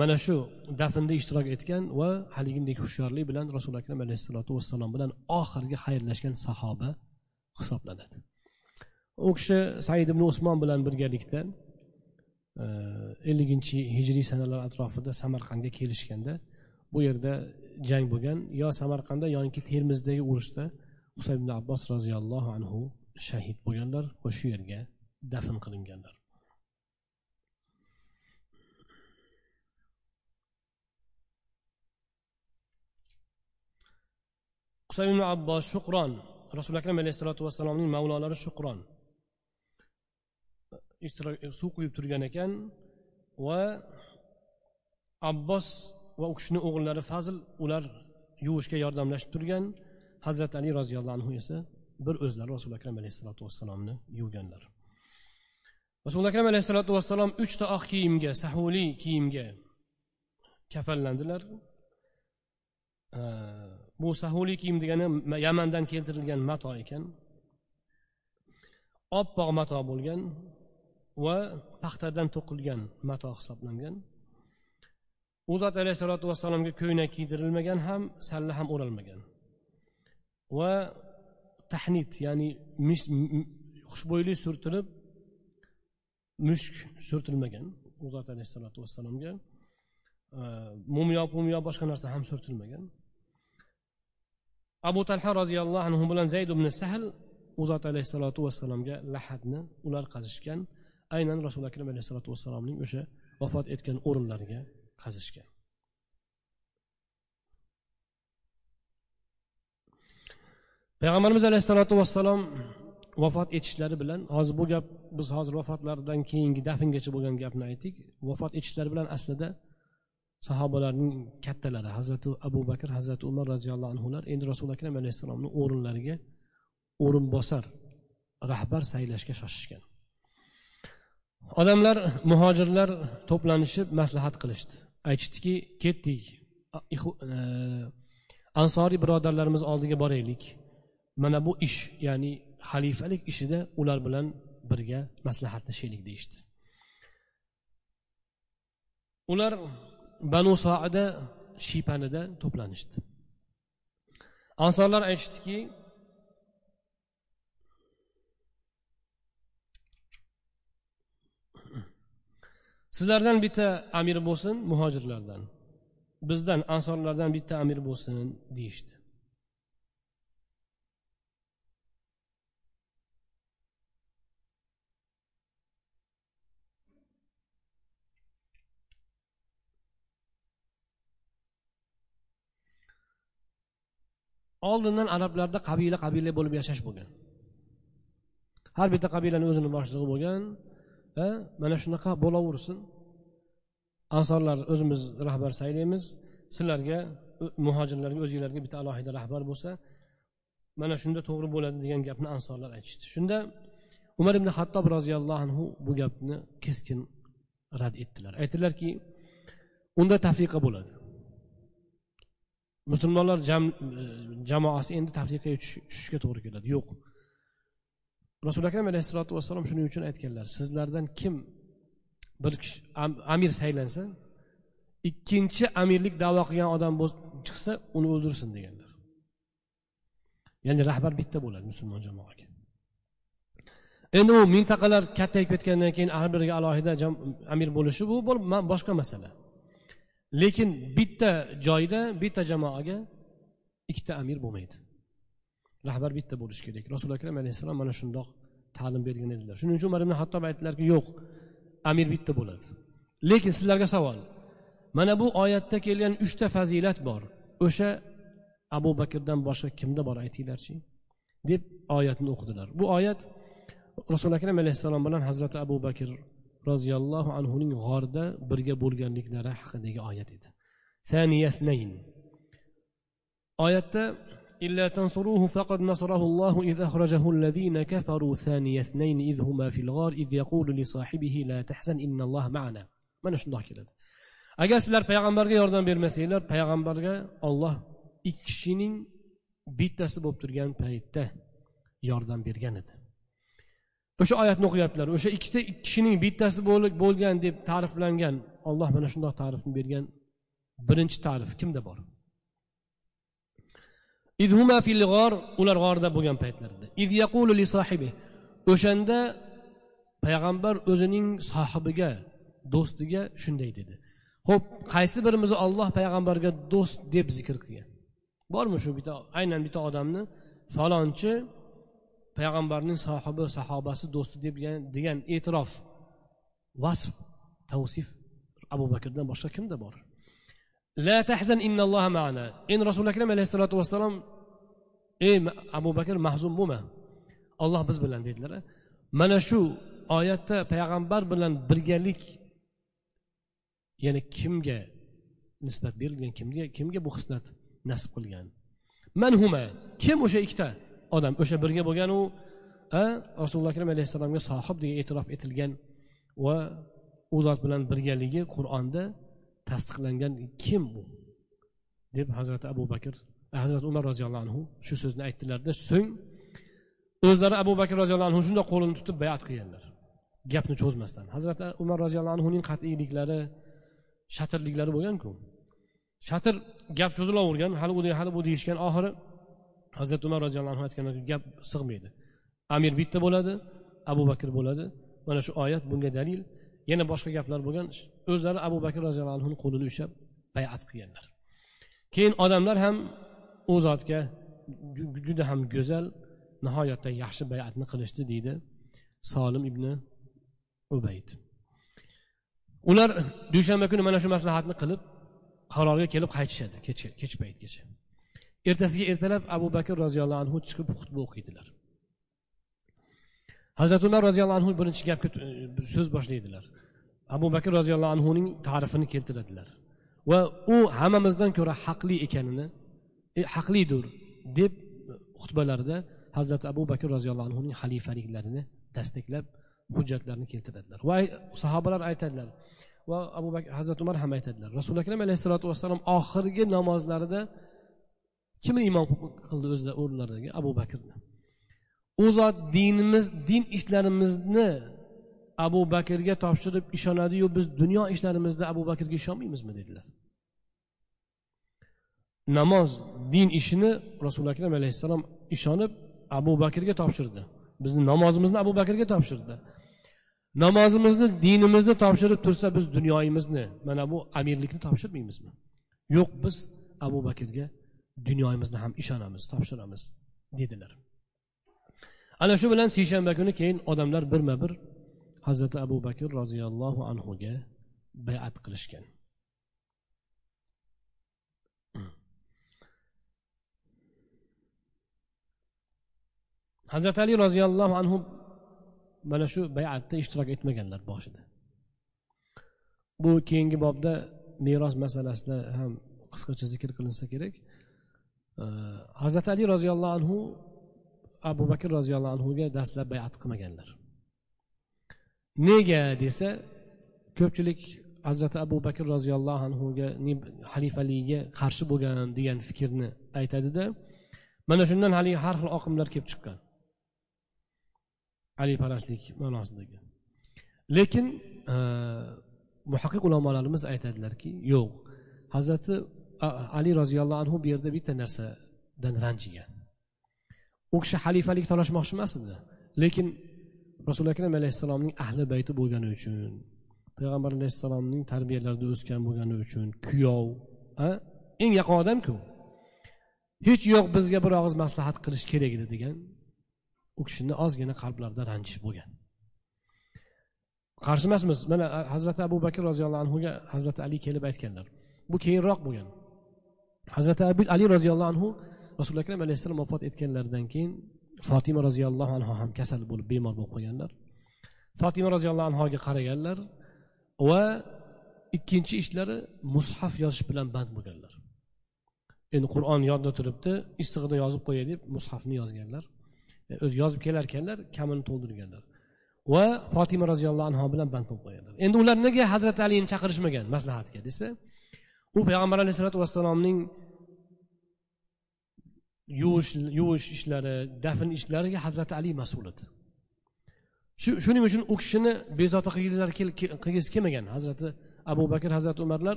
S1: mana shu dafnda ishtirok etgan va haligidek hushyorlik bilan rasuli akram alayhissalotu vassalom bilan oxirgi xayrlashgan sahoba hisoblanadi. U kishi said ibn usmon bilan birgalikda e, elliginchi hijriy sanalar atrofida samarqandga kelishganda bu yerda jang bo'lgan. Yo samarqandda yoki termizdagi urushda husayn ibn abbos roziyallohu anhu shahid bo'lganlar va shu yerga dafn qilinganlar. Husayn ibn abbos shuqron rasuli akram alayhissalotu vassalomning mavlolari shuqron. E, suv quyib turgan ekan va abbos va u kishini o'g'illari fazl ular yuvishga yordamlashib turgan. Hazrati ali roziyallohu anhu esa bir o'zlari rasuli akram alayhissalotu vassalomni yuvganlar. Rasuli akram alayhissalotu vassalom uchta oq kiyimga sahuliy kiyimga kafallandilar bu sahuliy kiyim degani yamandan keltirilgan mato ekan. Oppoq mato bo'lgan. Va paxtadan to'qilgan mato hisoblangan. U zot alayhissalotu vassalomga ko'ynak kiydirilmagan ham salla ham o'ralmagan. Va tahnit ya'ni xushbo'ylik surtilib mushk surtilmagan u zot alayhissalotu vassalomga mumyo pumyo boshqa narsa ham surtilmagan. Abu talha roziyallohu anhu bilan zayd ibn sahl u zot alayhissalotu vassalomga lahatni ular qazishgan. Aynan rasuli akram alayhissalotu vassalomning o'sha vafot etgan o'rinlariga qazishgan. Payg'ambarimiz alayhissalotu vassalom vafot etishlari bilan hozir bu gap biz hozir vafotlaridan keyingi dafngacha bo'lgan gapni aytdik. Vafot etishlari bilan aslida sahobalarning kattalari hazrati abu bakr hazrati umar roziyallohu anhular endi rasuli akram alayhissalomni o'rinlariga o'rinbosar rahbar saylashga shoshishgan. Odamlar muhojirlar to'planishib maslahat qilishdi. Aytishdiki ketdik. E, ansoriy birodarlarimiz oldiga boraylik. Mana bu ish ya'ni xalifalik ishida ular bilan birga maslahatlashaylik deyishdi. Ular banu soida shiypanida to'planishdi. Ansorlar aytishdiki sizlardan bitta amir bo'lsin muhojirlardan. Bizdan ansorlardan bitta amir bo'lsin deyishdi. Oldindan arablarda qabila qabila bo'lib yashash bo'lgan. Har bitta qabilani o'zini boshlig'i bo'lgan. Va mana shunaqa bo'laversin. Ansorlar o'zimiz rahbar saylaymiz. Sizlarga muhojirlarga o'zinglarga bitta alohida rahbar bo'lsa mana shunda to'g'ri bo'ladi degan gapni ansorlar aytishdi. Shunda umar ibn hattob roziyallohu anhu bu gapni keskin rad etdilar. Aytdilarki unda tafriqa bo'ladi. Musulmonlar e, jamoasi endi tafriqaga tushishga to'g'ri keladi. Yo'q. Rasuli akram alayhissalotu vassalom shuning uchun aytganlar sizlardan kim bir kishi amir saylansa ikkinchi amirlik davo qilgan odam chiqsa uni o'ldirsin deganlar. Ya'ni rahbar bitta bo'ladi musulmon jamoaga. Endi u mintaqalar kattayib ketgandan keyin har biriga alohida amir bo'lishi bu boshqa masala. Lekin bitta joyda bitta jamoaga ikkita amir bo'lmaydi. Rahbar bitta bo'lishi kerak. Rasuli akram alayhissalom mana shundoq ta'lim bergan edilar. Shuning uchun umar ibn hattob aytdilarki yo'q amir bitta bo'ladi. Lekin sizlarga savol. Mana bu oyatda kelgan uchta fazilat bor. O'sha abu bakrdan boshqa kimda bor aytinglarchi? deb oyatni o'qidilar. Bu oyat rasuli akram alayhissalom bilan hazrati abu bakr roziyallohu anhuning g'orda birga bo'lganliklari haqidagi oyat edi. Oyatda إلا تنصروه فقد نصره الله إذ أخرجه الذين كفروا ثاني اثنين إذ هما في الغار إذ يقول لصاحبه لا تحزن إن الله معنا mana shundoq keladi agar sizlar payg'ambarga yordam bermasanglar payg'ambarga olloh ikki kishining bittasi bo'lib turgan paytda yordam bergan edi o'sha oyatni o'qiyaptilar o'sha ikkita kishining bittasi bo'lgan deb ta'riflangan olloh mana shundoq ta'rifni bergan birinchi ta'rif kimda bor ular g'orda bo'lgan paytlarida o'shanda payg'ambar o'zining sohibiga do'stiga shunday dedi ho'p qaysi birimizni olloh payg'ambarga do'st deb zikr qilgan bormi shu bitta aynan bitta odamni falonchi payg'ambarning sohibi sahobasi do'sti deb degan e'tirof vasf tavsif abu bakrdan boshqa kimda bor la tahzan innalloha ma'ana. Endi rasuli akram alayhissalotu vassalom ey abu bakr mahzun bo'lma. Olloh biz bilan dedilar. Mana shu oyatda payg'ambar bilan birgalik ya'ni kimga nisbat berilgan kimga kimga bu xislat nasib qilgan? Manhuma kim o'sha ikkita odam? O'sha birga bo'lganu rasululloh akram alayhissalomga sohib degan e'tirof etilgan va u zot bilan birgaligi qur'onda tasdiqlangan kim u deb hazrati abu bakr eh, hazrati umar roziyallohu anhu shu so'zni aytdilarda so'ng o'zlari abu bakr roziyallohu anhu shundoq qo'lini tutib bayat qilganlar. Gapni cho'zmasdan. Hazrati umar roziyallohu anhuning qat'iyliklari shatirliklari bo'lganku. Shatir gap cho'zilavergan hali u hali bu deyishgan oxiri hazrati umar roziyallohu anhu aytgan gap sig'maydi. Amir bitta bo'ladi abu bakr bo'ladi. Mana shu oyat bunga dalil. Yana boshqa gaplar bo'lgan o'zlari abu bakr roziyallohu anhuni qo'lini ushlab bayat qilganlar. Keyin odamlar ham u zotga juda ham go'zal nihoyatda yaxshi bayatni qilishdi deydi solim ibn ubayd. Ular dushanba kuni mana shu maslahatni qilib qarorga kelib qaytishadi kech paytgacha. Ertasiga ertalab abu bakr roziyallohu anhu chiqib xutba o'qiydilar. Hazrati umar roziyallohu anhu birinchi gapga so'z boshlaydilar. Abu bakr roziyallohu anhuning ta'rifini keltiradilar. Va u hammamizdan ko'ra haqli ekanini e, haqlidir deb xutbalarida hazrati abu bakr roziyallohu anhuning xalifaliklarini tasdiqlab hujjatlarni keltiradilar. Va sahobalar aytadilar va abu bakr hazrati umar ham aytadilar. Rasuli akram alayhissalotu vassalom oxirgi namozlarida kimni imom qildi o'zida o'rinlaridagi abu bakrni. U zot dinimiz din ishlarimizni abu bakrga topshirib ishonadiyu biz dunyo ishlarimizda abu bakrga ishonmaymizmi dedilar. Namoz din ishini rasuli akram alayhissalom ishonib abu bakrga topshirdi. Bizni namozimizni abu bakrga topshirdi. Namozimizni dinimizni topshirib tursa biz dunyoyimizni mana bu amirlikni topshirmaymizmi? Yo'q biz abu bakrga dunyoyimizni ham ishonamiz topshiramiz dedilar. Ana shu bilan seshanba kuni keyin odamlar birma bir hazrati abu bakr roziyallohu anhuga bayat qilishgan. Hmm. Hazrati ali roziyallohu anhu mana shu bayatda ishtirok etmaganlar boshida. Bu keyingi bobda meros masalasida ham qisqacha zikr qilinsa kerak. Hazrati ali roziyallohu anhu abu bakr roziyallohu anhuga dastlab bayat qilmaganlar. Nega desa ko'pchilik hazrati abu bakr roziyallohu anhuga xalifaligiga qarshi bo'lgan degan fikrni aytadida mana shundan haligi har xil oqimlar kelib chiqqan. Aliparastlik ma'nosidagi. Lekin e, muhaqqiq ulamolarimiz aytadilarki yo'q hazrati ali roziyallohu anhu bu yerda bitta narsadan ranjigan. U kishi xalifalik talashmoqchi emas edi. Lekin rasuli akram alayhissalomning ahli bayti bo'lgani uchun payg'ambar alayhissalomning tarbiyalarida o'sgan bo'lgani uchun kuyov eng yaqin odamku hech yo'q bizga bir og'iz maslahat qilish kerak edi degan u kishini ozgina qalblarida ranjish bo'lgan. Qarshi emasmiz. Mana hazrati abu bakr roziyallohu anhuga hazrati ali kelib aytganlar. Bu keyinroq bo'lgan. Hazrati ali roziyallohu anhu rasuli akram alayhissalom vafot etganlaridan keyin fotima roziyallohu anhu ham kasal bo'lib bemor bo'lib qolganlar. Fotima roziyallohu anhoga qaraganlar va ikkinchi ishlari mushaf yozish bilan band bo'lganlar. Endi qur'on yodda turibdi issig'ida yozib qo'yay deb mushafni yozganlar. E, o'zi yozib kelar ekanlar kamini to'ldirganlar. Va fotima roziyallohu anhu bilan band bo'lib qo'yganlar endi ular nega hazrati alini chaqirishmagan maslahatga desa u payg'ambar alayhissalotu vassalomning yuvish yuvish ishlari dafn ishlariga hazrati ali mas'ul edi shu shuning uchun u kishini bezovta qilgilari qilgisi kelmagan. Hazrati abu bakr hazrati umarlar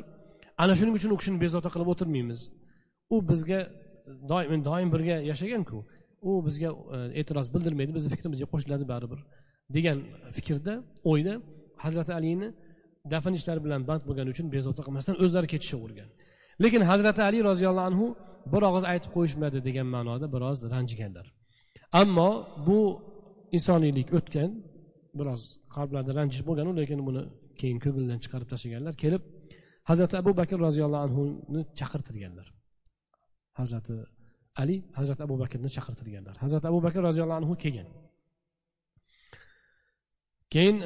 S1: ana shuning uchun u kishini bezovta qilib o'tirmaymiz. U bizga doim doim birga yashaganku u bizga e, e'tiroz bildirmaydi bizni fikrimizga qo'shiladi baribir degan fikrda o'yda hazrati alini dafn ishlari bilan band bo'lgani uchun bezovta qilmasdan o'zlari ketishavergan lekin hazrati ali roziyallohu anhu bir og'iz aytib qo'yishmadi degan ma'noda biroz ranjiganlar. Ammo bu insoniylik o'tgan biroz qalblarida ranjish bo'lganu lekin buni keyin ko'ngildan chiqarib tashlaganlar kelib hazrati abu bakr roziyallohu anhuni chaqirtirganlar. Hazrati ali hazrati abu bakrni chaqirtirganlar. Hazrati abu bakr roziyallohu anhu kelgan. Keyin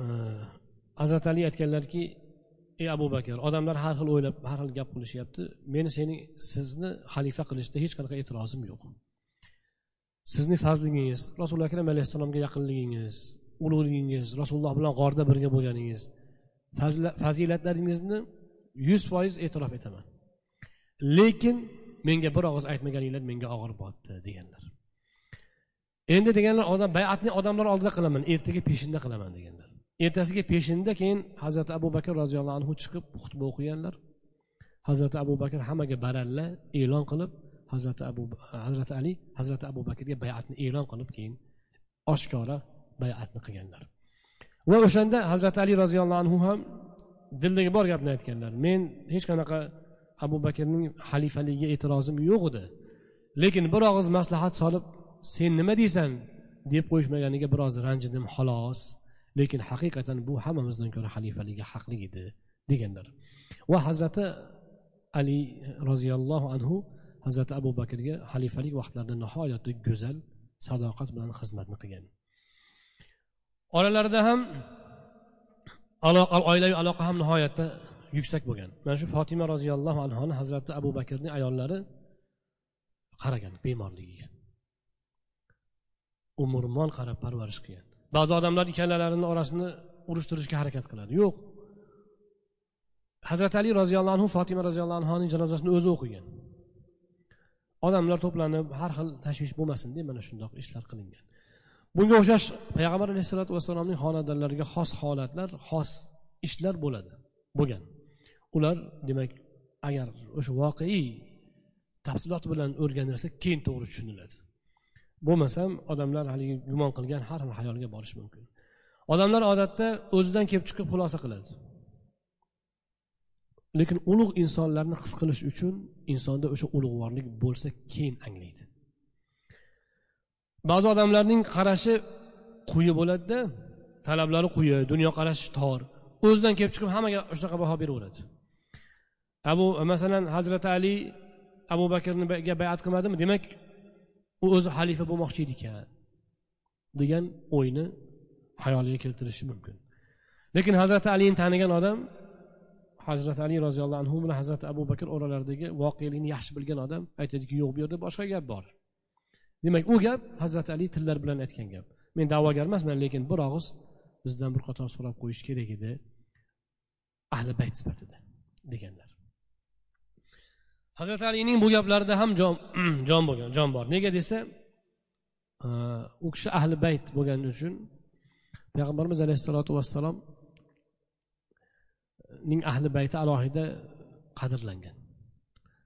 S1: e, hazrati ali aytganlarki ey abu bakr odamlar har xil o'ylab har xil gap qilishyapti meni seni sizni xalifa qilishda hech qanaqa e'tirozim yo'q. Sizni fazlingiz rasuli akram alayhissalomga yaqinligingiz ulug'ligingiz rasululloh bilan g'orda birga bo'lganingiz fazilatlaringizni yuz foiz e'tirof etaman. Lekin menga bir og'iz aytmaganinglar menga og'ir botdi deganlar. Endi deganlar odam bayatni odamlar oldida qilaman ertaga peshinda qilaman deganlar. Ertasiga peshinda keyin hazrati abu bakr roziyallohu anhu chiqib xutba o'qiganlar. Hazrati abu bakr hammaga baralla e'lon qilib hazrati abu hazrati ali hazrati abu bakrga bayatni e'lon qilib keyin oshkora bayatni qilganlar. Va o'shanda hazrati ali roziyallohu anhu ham dildagi bor gapni aytganlar. Men hech qanaqa abu bakrning xalifaligiga e'tirozim yo'q edi. Lekin bir og'iz maslahat solib sen nima deysan? deb qo'yishmaganiga biroz ranjidim xolos. Lekin haqiqatan bu hammamizdan ko'ra xalifaligi haqli edi deganlar. Va hazrati ali roziyallohu anhu hazrati abu bakrga xalifalik vaqtlarida nihoyatda go'zal sadoqat bilan xizmatni qilgan. Oralarida ham oilaviy aloqa ham nihoyatda yuksak bo'lgan. Mana shu fotima roziyallohu anhoni hazrati abu bakrni ayollari qaragan bemorligiga. Umrmon qarab parvarish qilgan. Ba'zi odamlar ikkalalarini orasini urushtirishga harakat qiladi. Yo'q. Hazrati ali roziyallohu anhu fotima roziyallohu anhuning janozasini o'zi o'qigan. Odamlar to'planib har xil tashvish bo'lmasin deb mana shundoq ishlar qilingan. Bunga o'xshash payg'ambar alayhissalotu vassalomning xonadonlariga xos holatlar xos ishlar bo'ladi bo'lgan. Ular demak agar o'sha voqeiy tafsilot bilan o'rganilsa keyin to'g'ri tushuniladi. Bo'lmasam odamlar haligi gumon qilgan har xil hayolga borishi mumkin. Odamlar odatda o'zidan kelib chiqib xulosa qiladi. Lekin ulug' insonlarni his qilish uchun insonda o'sha ulug'vorlik bo'lsa keyin anglaydi. Ba'zi odamlarning qarashi quyi bo'ladida talablari quyi dunyoqarashi tor. O'zidan kelib chiqib hammaga shunaqa baho beraveradi. Abu masalan hazrati ali abu bakrga bayat qilmadimi? Demak u o'zi xalifa bo'lmoqchi edi ekan degan o'yni xayoliga keltirishi mumkin. Lekin hazrati alini tanigan odam hazrati ali roziyallohu anhu bilan hazrati abu bakr oralaridagi voqelikni yaxshi bilgan odam aytadiki yo'q bu yerda boshqa gap bor. Demak u gap hazrati ali tillar bilan aytgan gap. Men da'vogar emasman lekin bir og'iz bizdan bir qator so'rab qo'yish kerak edi. Ahli bayt sifatida deganlar. Hazrati alining bu gaplarida ham jon [clears throat] jon bo'lgan jon bor. Nega desa e, u kishi ahli bayt bo'lgani uchun payg'ambarimiz alayhissalotu vassalomning ahli bayti alohida qadrlangan.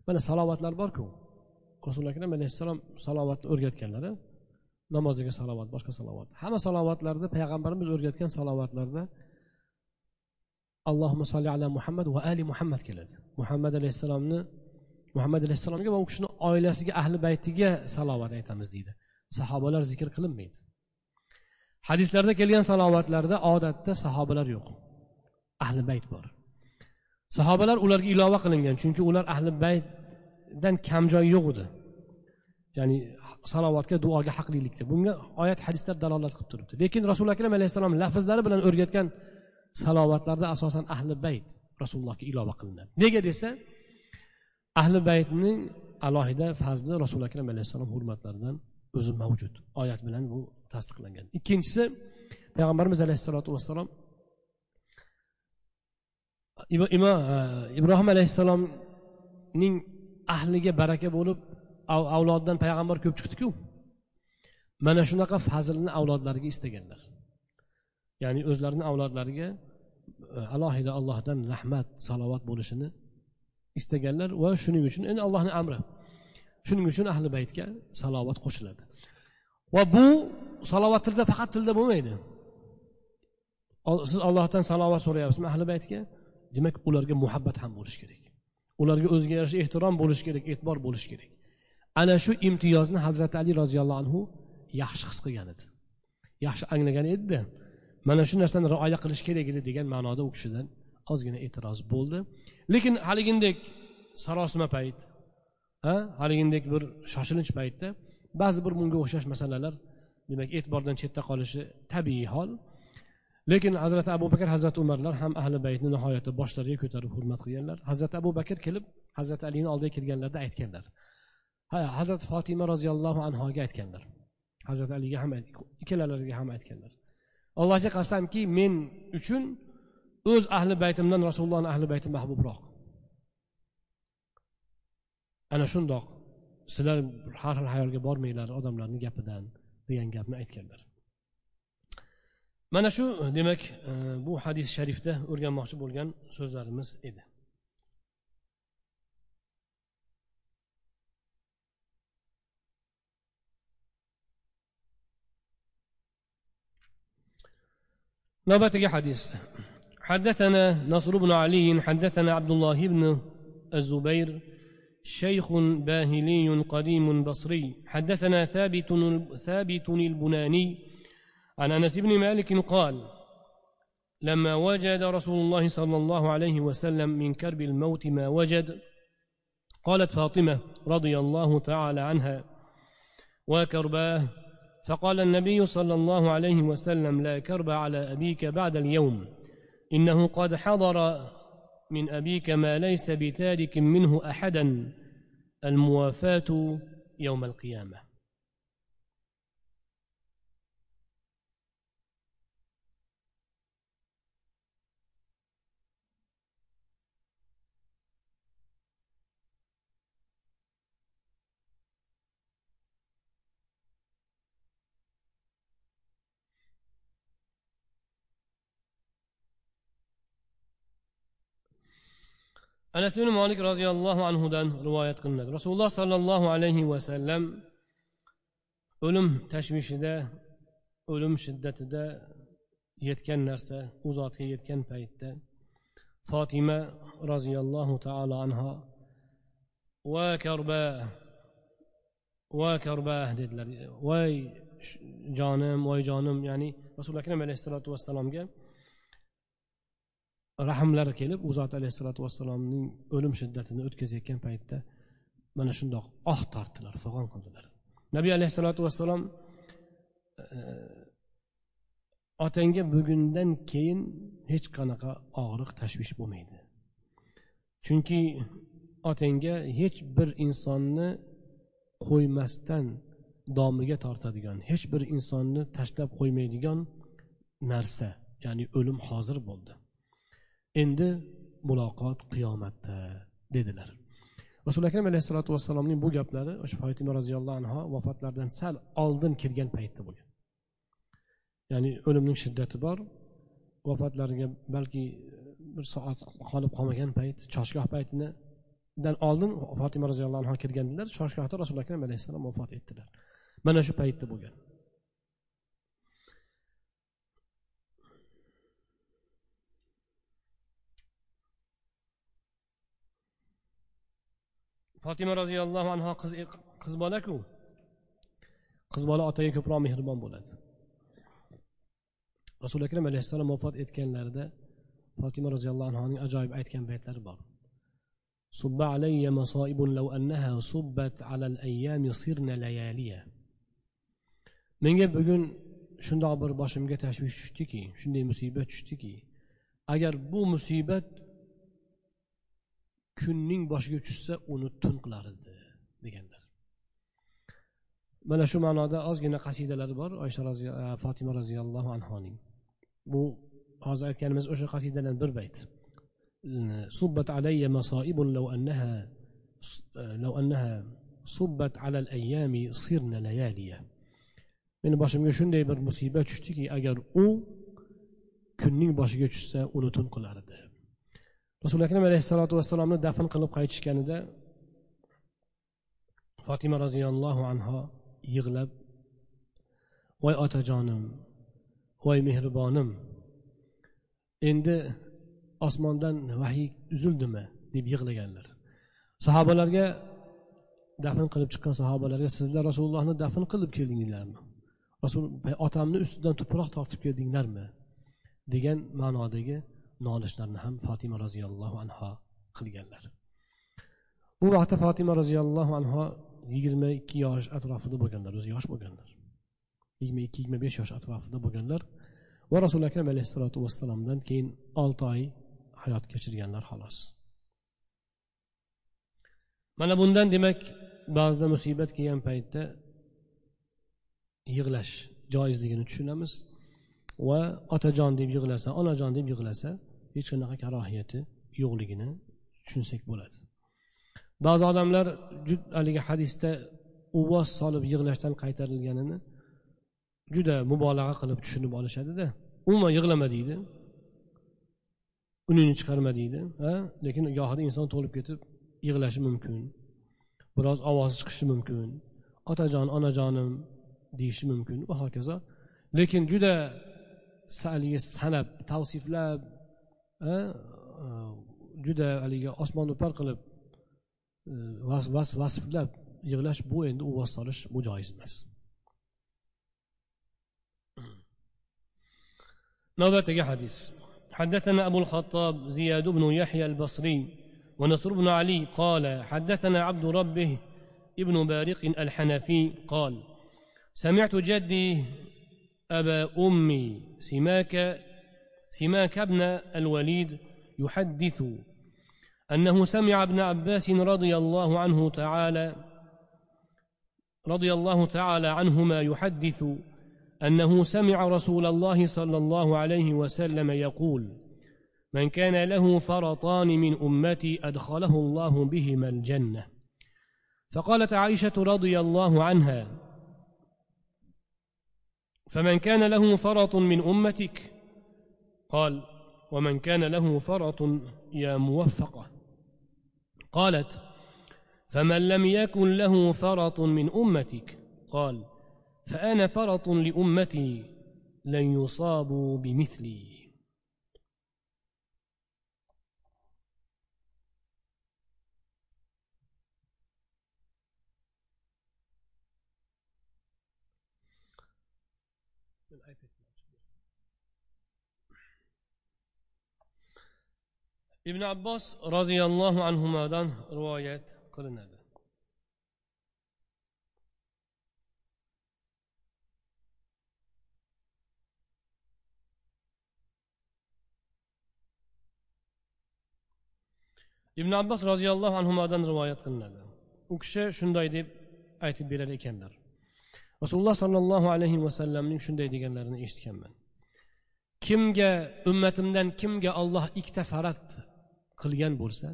S1: Mana salovatlar borku. Rasuli akram alayhissalom salovatni o'rgatganlar namoziga salovat boshqa salovat. Hamma salovatlarda payg'ambarimiz o'rgatgan salovatlarda allohumma solli ala muhammad va ali muhammad keladi. Muhammad alayhissalomni muhammad alayhissalomga va u kishini oilasiga ahli baytiga salovat aytamiz deydi. Sahobalar zikr qilinmaydi. Hadislarda kelgan salovatlarda odatda sahobalar yo'q. Ahli bayt bor. Sahobalar ularga ilova qilingan chunki ular ahli baytdan kam joy yo'q edi. Ya'ni salovatga duoga haqlilikda bunga oyat hadislar dalolat qilib turibdi. Lekin rasuli akram alayhissalom lafzlari bilan o'rgatgan salovatlarda asosan ahli bayt rasulullohga ilova qilinadi. Nega desa ahli baytning alohida fazli rasuli akram alayhissalom hurmatlaridan o'zi mavjud. Oyat bilan bu tasdiqlangan. Ikkinchisi payg'ambarimiz alayhissalotu vassalom imo e, ibrohim alayhissalomning ahliga baraka bo'lib avlodidan payg'ambar ko'p chiqdiku. Mana shunaqa fazlni avlodlariga istaganlar. Ya'ni o'zlarini avlodlariga e, alohida allohdan rahmat salovat bo'lishini istaganlar va shuning uchun endi allohni amri. Shuning uchun ahli baytga salovat qo'shiladi. Va bu salovat tilda faqat tilda bo'lmaydi. Siz ollohdan salovat so'rayapsizmi ahli baytga? Demak ularga muhabbat ham bo'lishi kerak. Ularga o'ziga yarasha ehtirom bo'lishi kerak e'tibor bo'lishi kerak. Ana shu imtiyozni hazrati ali roziyallohu anhu yaxshi his qilgan edi. Yaxshi anglagan edida mana shu narsani rioya qilish kerak edi degan ma'noda u kishidan ozgina e'tiroz bo'ldi. Lekin haligindek sarosima payt ha haligindek bir shoshilinch paytda ba'zi bir bunga o'xshash masalalar demak e'tibordan chetda qolishi tabiiy hol. Lekin hazrati abu bakr hazrati umarlar ham ahli baytni nihoyatda boshlariga ko'tarib hurmat qilganlar. Hazrati abu bakr kelib hazrati alini oldiga kelganlarida aytganlar. Ha hazrati fotima roziyallohu anhoga aytganlar. Hazrati aliga ham ikkalalariga ham aytganlar. Allohga qasamki men uchun o'z ahli baytimdan rasulullohni ahli bayti mahbubroq ana shundoq sizlar har xil hayolga bormanglar odamlarni gapidan degan gapni aytganlar. Mana shu demak e, bu hadis sharifda o'rganmoqchi bo'lgan so'zlarimiz edi. Navbatdagi hadis. حدثنا نصر بن علي حدثنا عبد الله بن الزبير شيخ باهلي قديم بصري. حدثنا ثابت ثابت البناني عن أنس بن مالك قال لما وجد رسول الله صلى الله عليه وسلم من كرب الموت ما وجد قالت فاطمة رضي الله تعالى عنها وكرباه فقال النبي صلى الله عليه وسلم لا كرب على أبيك بعد اليوم إنه قد حضر من أبيك ما ليس بتارك منه أحدا الموافاة يوم القيامة. Anas ibn molik roziyallohu anhudan rivoyat qilinadi. Rasululloh sollallohu alayhi vasallam o'lim tashvishida o'lim shiddatida yetgan narsa u zotga yetgan paytda fotima roziyallohu taolo anho va karba va karba dedilar. Voy jonim voy jonim. Ya'ni rasuli akram alayhissalotu vassalomga rahmlari kelib u zot alayhissalotu vassalomning o'lim shiddatini o'tkazayotgan paytda mana shundoq oh tortdilar fig'on qildilar. Nabiy alayhissalotu vassalom e, otangga bugundan keyin hech qanaqa og'riq tashvish bo'lmaydi. Chunki otangga hech bir insonni qo'ymasdan domiga tortadigan hech bir insonni tashlab qo'ymaydigan narsa ya'ni o'lim hozir bo'ldi. Endi muloqot qiyomatda dedilar. Rasuli akram alayhissalotu vassalomning bu gaplari o'sha fotima roziyallohu anhu vafotlaridan sal oldin kelgan paytda bo'lgan. Ya'ni o'limning shiddati bor vafotlariga balki bir soat qolib qolmagan payt choshgoh paytidan oldin fotima roziyallohu anhu kirgandilar choshgohda rasuli akram alayhissalom vafot etdilar. Mana shu paytda bo'lgan. fotima roziyallohu anhu qiz qiz bolaku qiz bola otaga ko'proq mehribon bo'ladi rasuli akram alayhissalom vafot etganlarida fotima roziyallohu anhuning ajoyib aytgan baytlari bor صب علي مصائب لو أنها صبت على الأيام صرن لياليا menga bugun shundoq bir boshimga tashvish tushdiki shunday musibat tushdiki agar bu musibat kunning boshiga tushsa uni tun qilar edi deganlar mana shu ma'noda ozgina qasidalari bor oysha fotima roziyallohu anhoning bu hozir aytganimiz o'sha qasidadan bir bayt صبت علي مصائب لو أنها لو أنها صبت على الأيام صرن لياليا meni boshimga shunday bir musibat tushdiki agar u kunning boshiga tushsa uni tun qilar edi rasuli akram alayhissalotu vassalomni dafn qilib qaytishganida fotima roziyallohu anho yig'lab voy otajonim voy mehribonim endi osmondan vahiy uzildimi? deb yig'laganlar. Sahobalarga dafn qilib chiqqan sahobalarga sizlar rasulullohni dafn qilib keldinglarmi? Rasul otamni ustidan tuproq tortib keldinglarmi? degan ma'nodagi nolishlarni ham fotima roziyallohu anho qilganlar. Bu vaqtda fotima roziyallohu anho yigirma ikki yosh atrofida bo'lganlar o'zi yosh bo'lganlar. yigirma ikki yigirma besh yosh atrofida bo'lganlar va rasuli akram alayhissalotu vassalomdan keyin olti oy hayot kechirganlar xolos. Mana bundan demak ba'zida musibat kelgan paytda yig'lash joizligini tushunamiz va otajon deb yig'lasa onajon deb yig'lasa hech qanaqa karohiyati yo'qligini tushunsak bo'ladi. Ba'zi odamlar haligi hadisda uvvos solib yig'lashdan qaytarilganini juda mubolag'a qilib tushunib olishadida umuman yig'lama deydi uningni chiqarma deydi ha lekin gohida inson to'lib ketib yig'lashi mumkin biroz ovozi chiqishi mumkin otajon onajonim deyishi mumkin va hokazo. Lekin juda haligi sanab tavsiflab juda haligi osmonni upar qilib vasflab yig'lash bu endi uvvos solish bu joiz emas نوبتك حديث حدثنا أبو الخطاب زياد بن يحيى البصري ونصر بن علي قال حدثنا عبد ربه ابن بارق الحنفي قال سمعت جدي أبا أمي سماك سماك ابن الوليد يحدث أنه سمع ابن عباس رضي الله عنه تعالى رضي الله تعالى عنهما يحدث أنه سمع رسول الله صلى الله عليه وسلم يقول من كان له فرطان من أمتي أدخله الله بهما الجنة. فقالت عائشة رضي الله عنها فمن كان له فرط من أمتك قال ومن كان له فرط يا موفقة. قالت فمن لم يكن له فرط من أمتك. قال فأنا فرط لأمتي لن يصابوا بمثلي. Ibn abbos roziyallohu anhudan rivoyat qilinadi. Ibn abbos roziyallohu anhudan rivoyat qilinadi. U kishi shunday deb aytib berar ekanlar. Rasululloh sollallohu alayhi vasallamning shunday deganlarini eshitganman. Kimga ummatimdan kimga olloh ikkita farat qilgan bo'lsa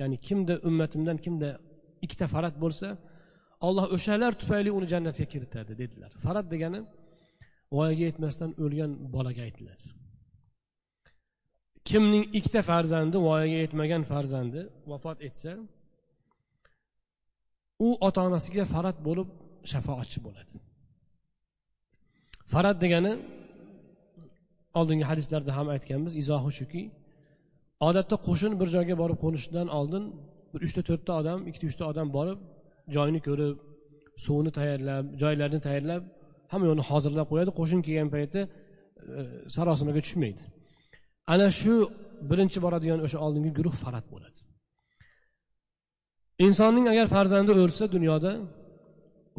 S1: ya'ni kimda ummatimdan kimda ikkita farat bo'lsa olloh o'shalar tufayli uni jannatga kiritadi dedilar. Farat degani voyaga yetmasdan o'lgan bolaga aytiladi kimning ikkita farzandi voyaga yetmagan farzandi vafot etsa u ota onasiga farat bo'lib shafoatchi bo'ladi. Farat degani oldingi hadislarda ham aytganmiz izohi shuki odatda qo'shin bir joyga borib qo'nishidan oldin bir uchta to'rtta odam ikkita uchta odam borib joyini ko'rib suvni tayyorlab joylarni tayyorlab hamma yoqni hozirlab qo'yadi. Qo'shin kelgan paytda e, sarosimaga tushmaydi. Ana shu birinchi boradigan o'sha oldingi guruh farat bo'ladi. Insonning agar farzandi o'lsa dunyoda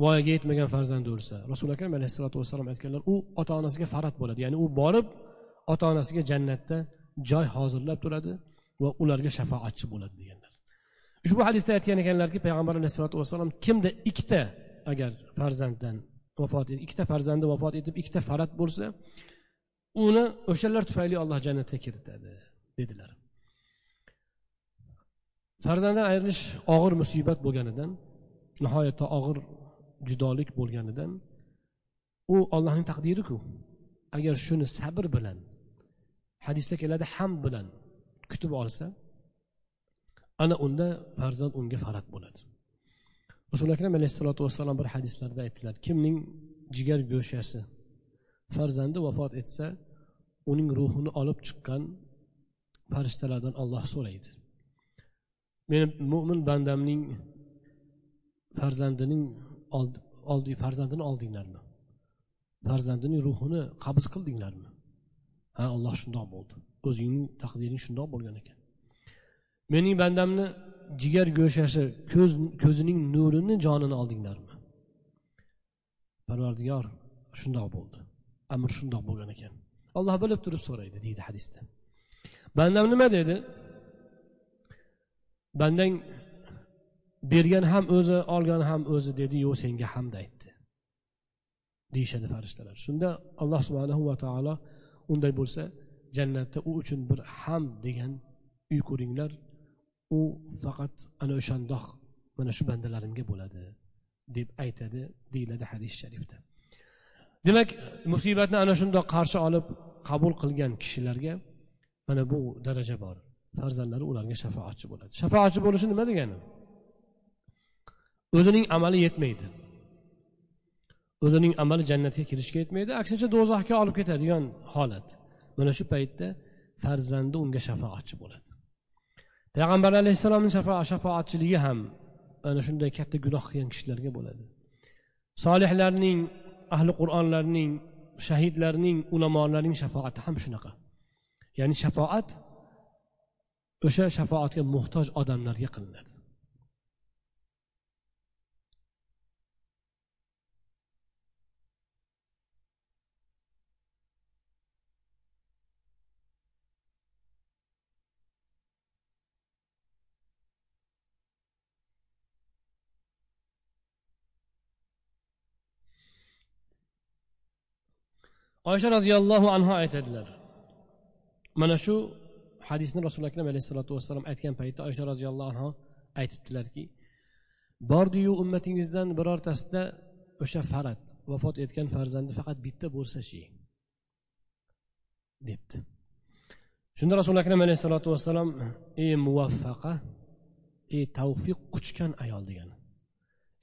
S1: voyaga yetmagan farzandi o'lsa rasuli akram alayhissalotu vassalom aytganlar u ota onasiga farat bo'ladi. Ya'ni u borib ota onasiga jannatda joy hozirlab turadi va ularga shafoatchi bo'ladi deganlar. Ushbu hadisda aytgan ekanlarki payg'ambar alayhisalotu vassalom kimda ikkita agar farzanddan vafot ikkita farzandi vafot etib ikkita farat bo'lsa uni o'shalar tufayli alloh jannatga kiritadi dedilar. Farzanddan ayrilish og'ir musibat bo'lganidan nihoyatda og'ir judolik bo'lganidan u ollohning taqdiriku agar shuni sabr bilan hadisda keladi ham bilan kutib olsa ana unda farzand unga farad bo'ladi. Rasuli akram alayhissalotu vassalom bir hadislarda aytdilar kimning jigar go'shasi farzandi vafot etsa uning ruhini olib chiqqan farishtalardan olloh so'raydi. Meni mo'min bandamning farzandining oldi farzandini oldinglarmi? Farzandining ruhini qabz qildinglarmi? Ha alloh shundoq bo'ldi. O'zingning taqdiring shundoq bo'lgan ekan. Mening bandamni jigar go'shasi ko'z ko'zining nurini jonini oldinglarmi? Parvardigor shundoq bo'ldi. Amr shundoq bo'lgan ekan. Olloh bilib turib so'raydi deydi hadisda. Bandam nima dedi? Bandang bergan ham o'zi olgan ham o'zi dedi yo'q senga hamd aytdi. Deyishadi farishtalar. Shunda alloh subhanahu va taolo unday bo'lsa jannatda u uchun bir ham degan uy ko'ringlar u faqat ana o'shandoq mana shu bandalarimga bo'ladi deb aytadi deyiladi hadis sharifda. Demak musibatni ana shundoq qarshi olib qabul qilgan kishilarga mana bu daraja bor. Farzandlari ularga shafoatchi bo'ladi. Shafoatchi bo'lishi nima degani? O'zining amali yetmaydi. O'zining amali jannatga kirishga yetmaydi. Aksincha do'zaxga olib ketadigan holat. Mana shu paytda farzandi unga shafoatchi bo'ladi. Payg'ambar alayhissalomni shafoatchiligi ham ana shunday katta gunoh qilgan kishilarga bo'ladi. Solihlarning ahli qur'onlarning shahidlarning ulamolarning shafoati ham shunaqa. Ya'ni shafoat o'sha shafoatga muhtoj odamlarga qilinadi. Oysha roziyallohu anhu aytadilar. Mana shu hadisni rasuli akram alayhissalotu vassalom aytgan paytda oysha roziyallohu anhu aytibdilarki bordiyu ummatingizdan birortasida o'sha farat vafot etgan farzandi faqat bitta bo'lsachi debdi. Shunda rasuli akram alayhissalotu vassalom ey muvaffaqa ey tavfiq quchgan ayol degan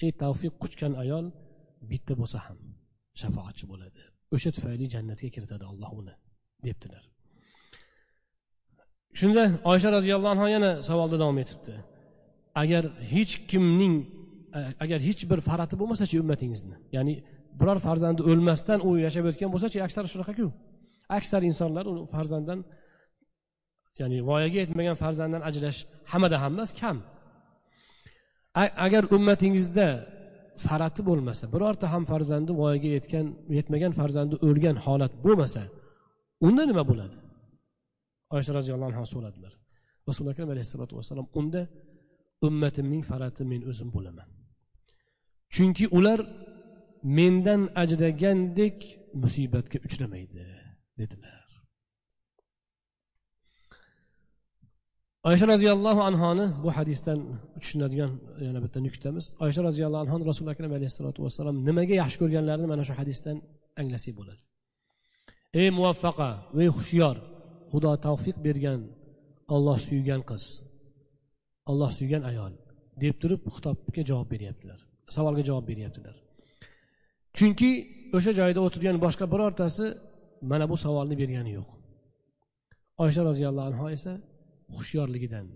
S1: ey tavfiq quchgan ayol bitta bo'lsa ham shafoatchi bo'ladi o'sha tufayli jannatga kiritadi alloh uni debdilar. Shunda oysha roziyallohu anhu yana savolda davom etibdi. Agar hech kimning agar hech bir farati bo'lmasachi ummatingizni ya'ni biror farzandi o'lmasdan u yashab o'tgan bo'lsachi aksari shunaqaku. Aksar insonlar uni farzanddan ya'ni voyaga yetmagan farzanddan ajrash hammada ham emas kam. Agar ummatingizda farati bo'lmasa birorta ham farzandi voyaga yetgan yetmagan farzandi o'lgan holat bo'lmasa unda nima bo'ladi? Oysha roziyallohu anhu so'radilar. Rasuli akram alayhissalotu vassalom unda ummatimning farati men o'zim bo'laman. Chunki ular mendan ajragandek musibatga uchramaydi dedilar. Oysha roziyallohu anhoni bu hadisdan tushunadigan yana bitta nuqtamiz. Oysha roziyallohu anhu rasuli akram alayhissalotu vassalom nimaga yaxshi ko'rganlarini mana shu hadisdan anglasak bo'ladi. Ey muvaffaqa ey hushyor xudo tavfiq bergan olloh suygan qiz olloh suygan ayol deb turib xitobga javob beryaptilar savolga javob beryaptilar. Chunki o'sha joyda o'tirgan boshqa birortasi mana bu savolni bergani yo'q. Oysha roziyallohu anhu esa hushyorligidan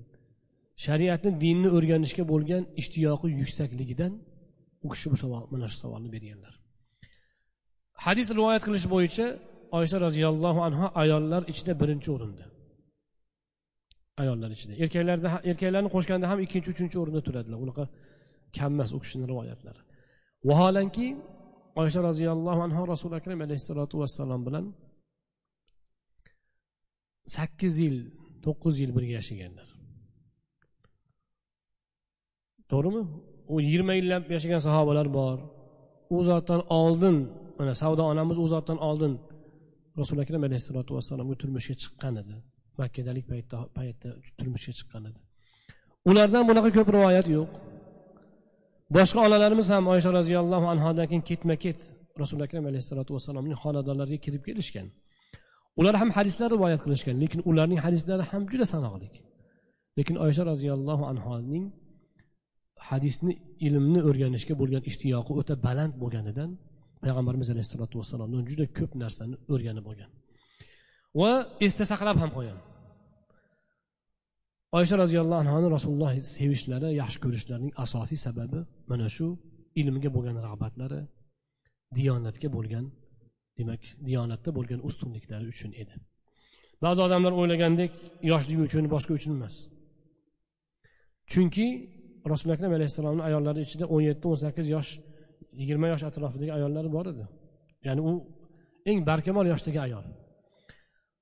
S1: shariatni dinni o'rganishga bo'lgan ishtiyoqi yuksakligidan u kishi bu savol mana shu savolni berganlar. Hadis rivoyat qilish bo'yicha oysha roziyallohu anhu ayollar ichida birinchi o'rinda. Ayollar ichida. Erkaklarda erkaklarni qo'shganda ham ikkinchi uchinchi o'rinda turadilar. Unaqa kam emas u kishini rivoyatlari. Vaholanki oysha roziyallohu anhu rasuli akram alayhissalotu vassalom bilan sakkiz yil to'qqiz yil birga yashaganlar. To'g'rimi? U yigirma yillab yashagan sahobalar bor. U zotdan oldin mana savdo onamiz u zotdan oldin rasuli akram alayhissalotu vassalomga turmushga chiqqan edi. Makkadalik paytda paytda turmushga chiqqan edi. Ulardan bunaqa ko'p rivoyat yo'q. Boshqa onalarimiz ham oysha roziyallohu anhodan keyin ketma ket rasuli akram alayhissalotu vassalomning xonadonlariga kirib kelishgan. Ular ham hadislar rivoyat qilishgan lekin ularning hadislari ham juda sanoqli lekin oysha roziyallohu anhoning hadisni ilmni o'rganishga bo'lgan ishtiyoqi o'ta baland bo'lganidan payg'ambarimiz alayhissalotu vassalomdan juda ko'p narsani o'rganib olgan. Va esda saqlab ham qo'ygan. Oysha roziyallohu anhoni rasululloh sevishlari yaxshi ko'rishlarining asosiy sababi mana shu ilmga bo'lgan rag'batlari diyonatga bo'lgan demak diyonatda bo'lgan ustunliklari uchun edi. Ba'zi odamlar o'ylagandek yoshligi uchun boshqa uchun emas. Chunki rasuli akram alayhissalomni ayollari ichida o'n yetti o'n sakkiz yosh yigirma yosh atrofidagi ayollar bor edi. Ya'ni u eng barkamol yoshdagi ayol.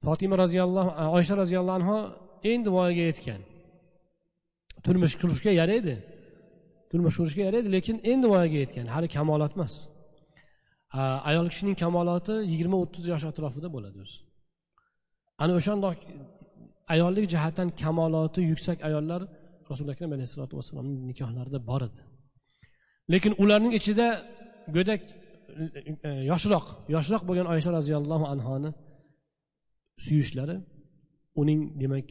S1: Fotima roziyallohu oysha roziyallohu anhu endi voyaga yetgan. Turmush qurishga yaraydi. Turmush qurishga yaraydi lekin endi voyaga yetgan. Hali kamolot emas Э, ayol kishining kamoloti yigirma o'ttiz yosh atrofida bo'ladi o'zi. Ana o'shandoq ayollik jihatdan kamoloti yuksak ayollar rasuli akram alayhissalotu vassalomni nikohlarida bor edi. Lekin ularning ichida go'dak e, yoshroq yoshroq bo'lgan oysha roziyallohu anhoni suyishlari uning demak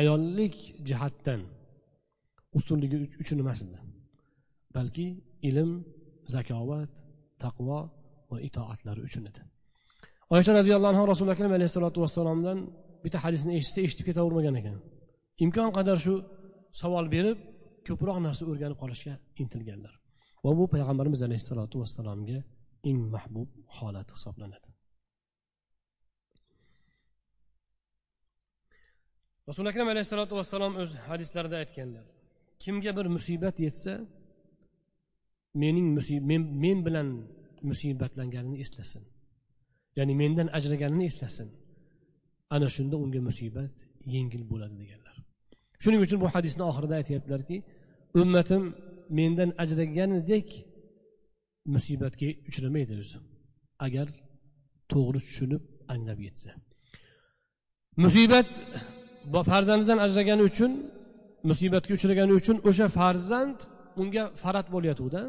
S1: ayollik jihatdan ustunligi uchun emas edi. Balki ilm zakovat taqvo va itoatlari uchun edi. Oysha roziyallohu anhu rasuli akram alayhissalotu vassalomdan bitta hadisni eshitsa eshitib ketavermagan ekan. Imkon qadar shu savol berib ko'proq narsa o'rganib qolishga intilganlar. Va bu payg'ambarimiz alayhissalotu vassalomga eng mahbub holat hisoblanadi. Rasuli akram alayhissalotu vassalom o'z hadislarida aytganlar kimga bir musibat yetsa mening men, men bilan musibatlanganini eslasin. Ya'ni mendan ajraganini eslasin. Ana shunda unga musibat yengil bo'ladi deganlar. Shuning uchun bu hadisni oxirida aytyaptilarki ummatim mendan ajraganidek musibatga uchramaydi o'zi agar to'g'ri tushunib anglab yetsa. Musibat farzandidan ajragani uchun musibatga uchragani uchun o'sha farzand unga farat bo'layotganda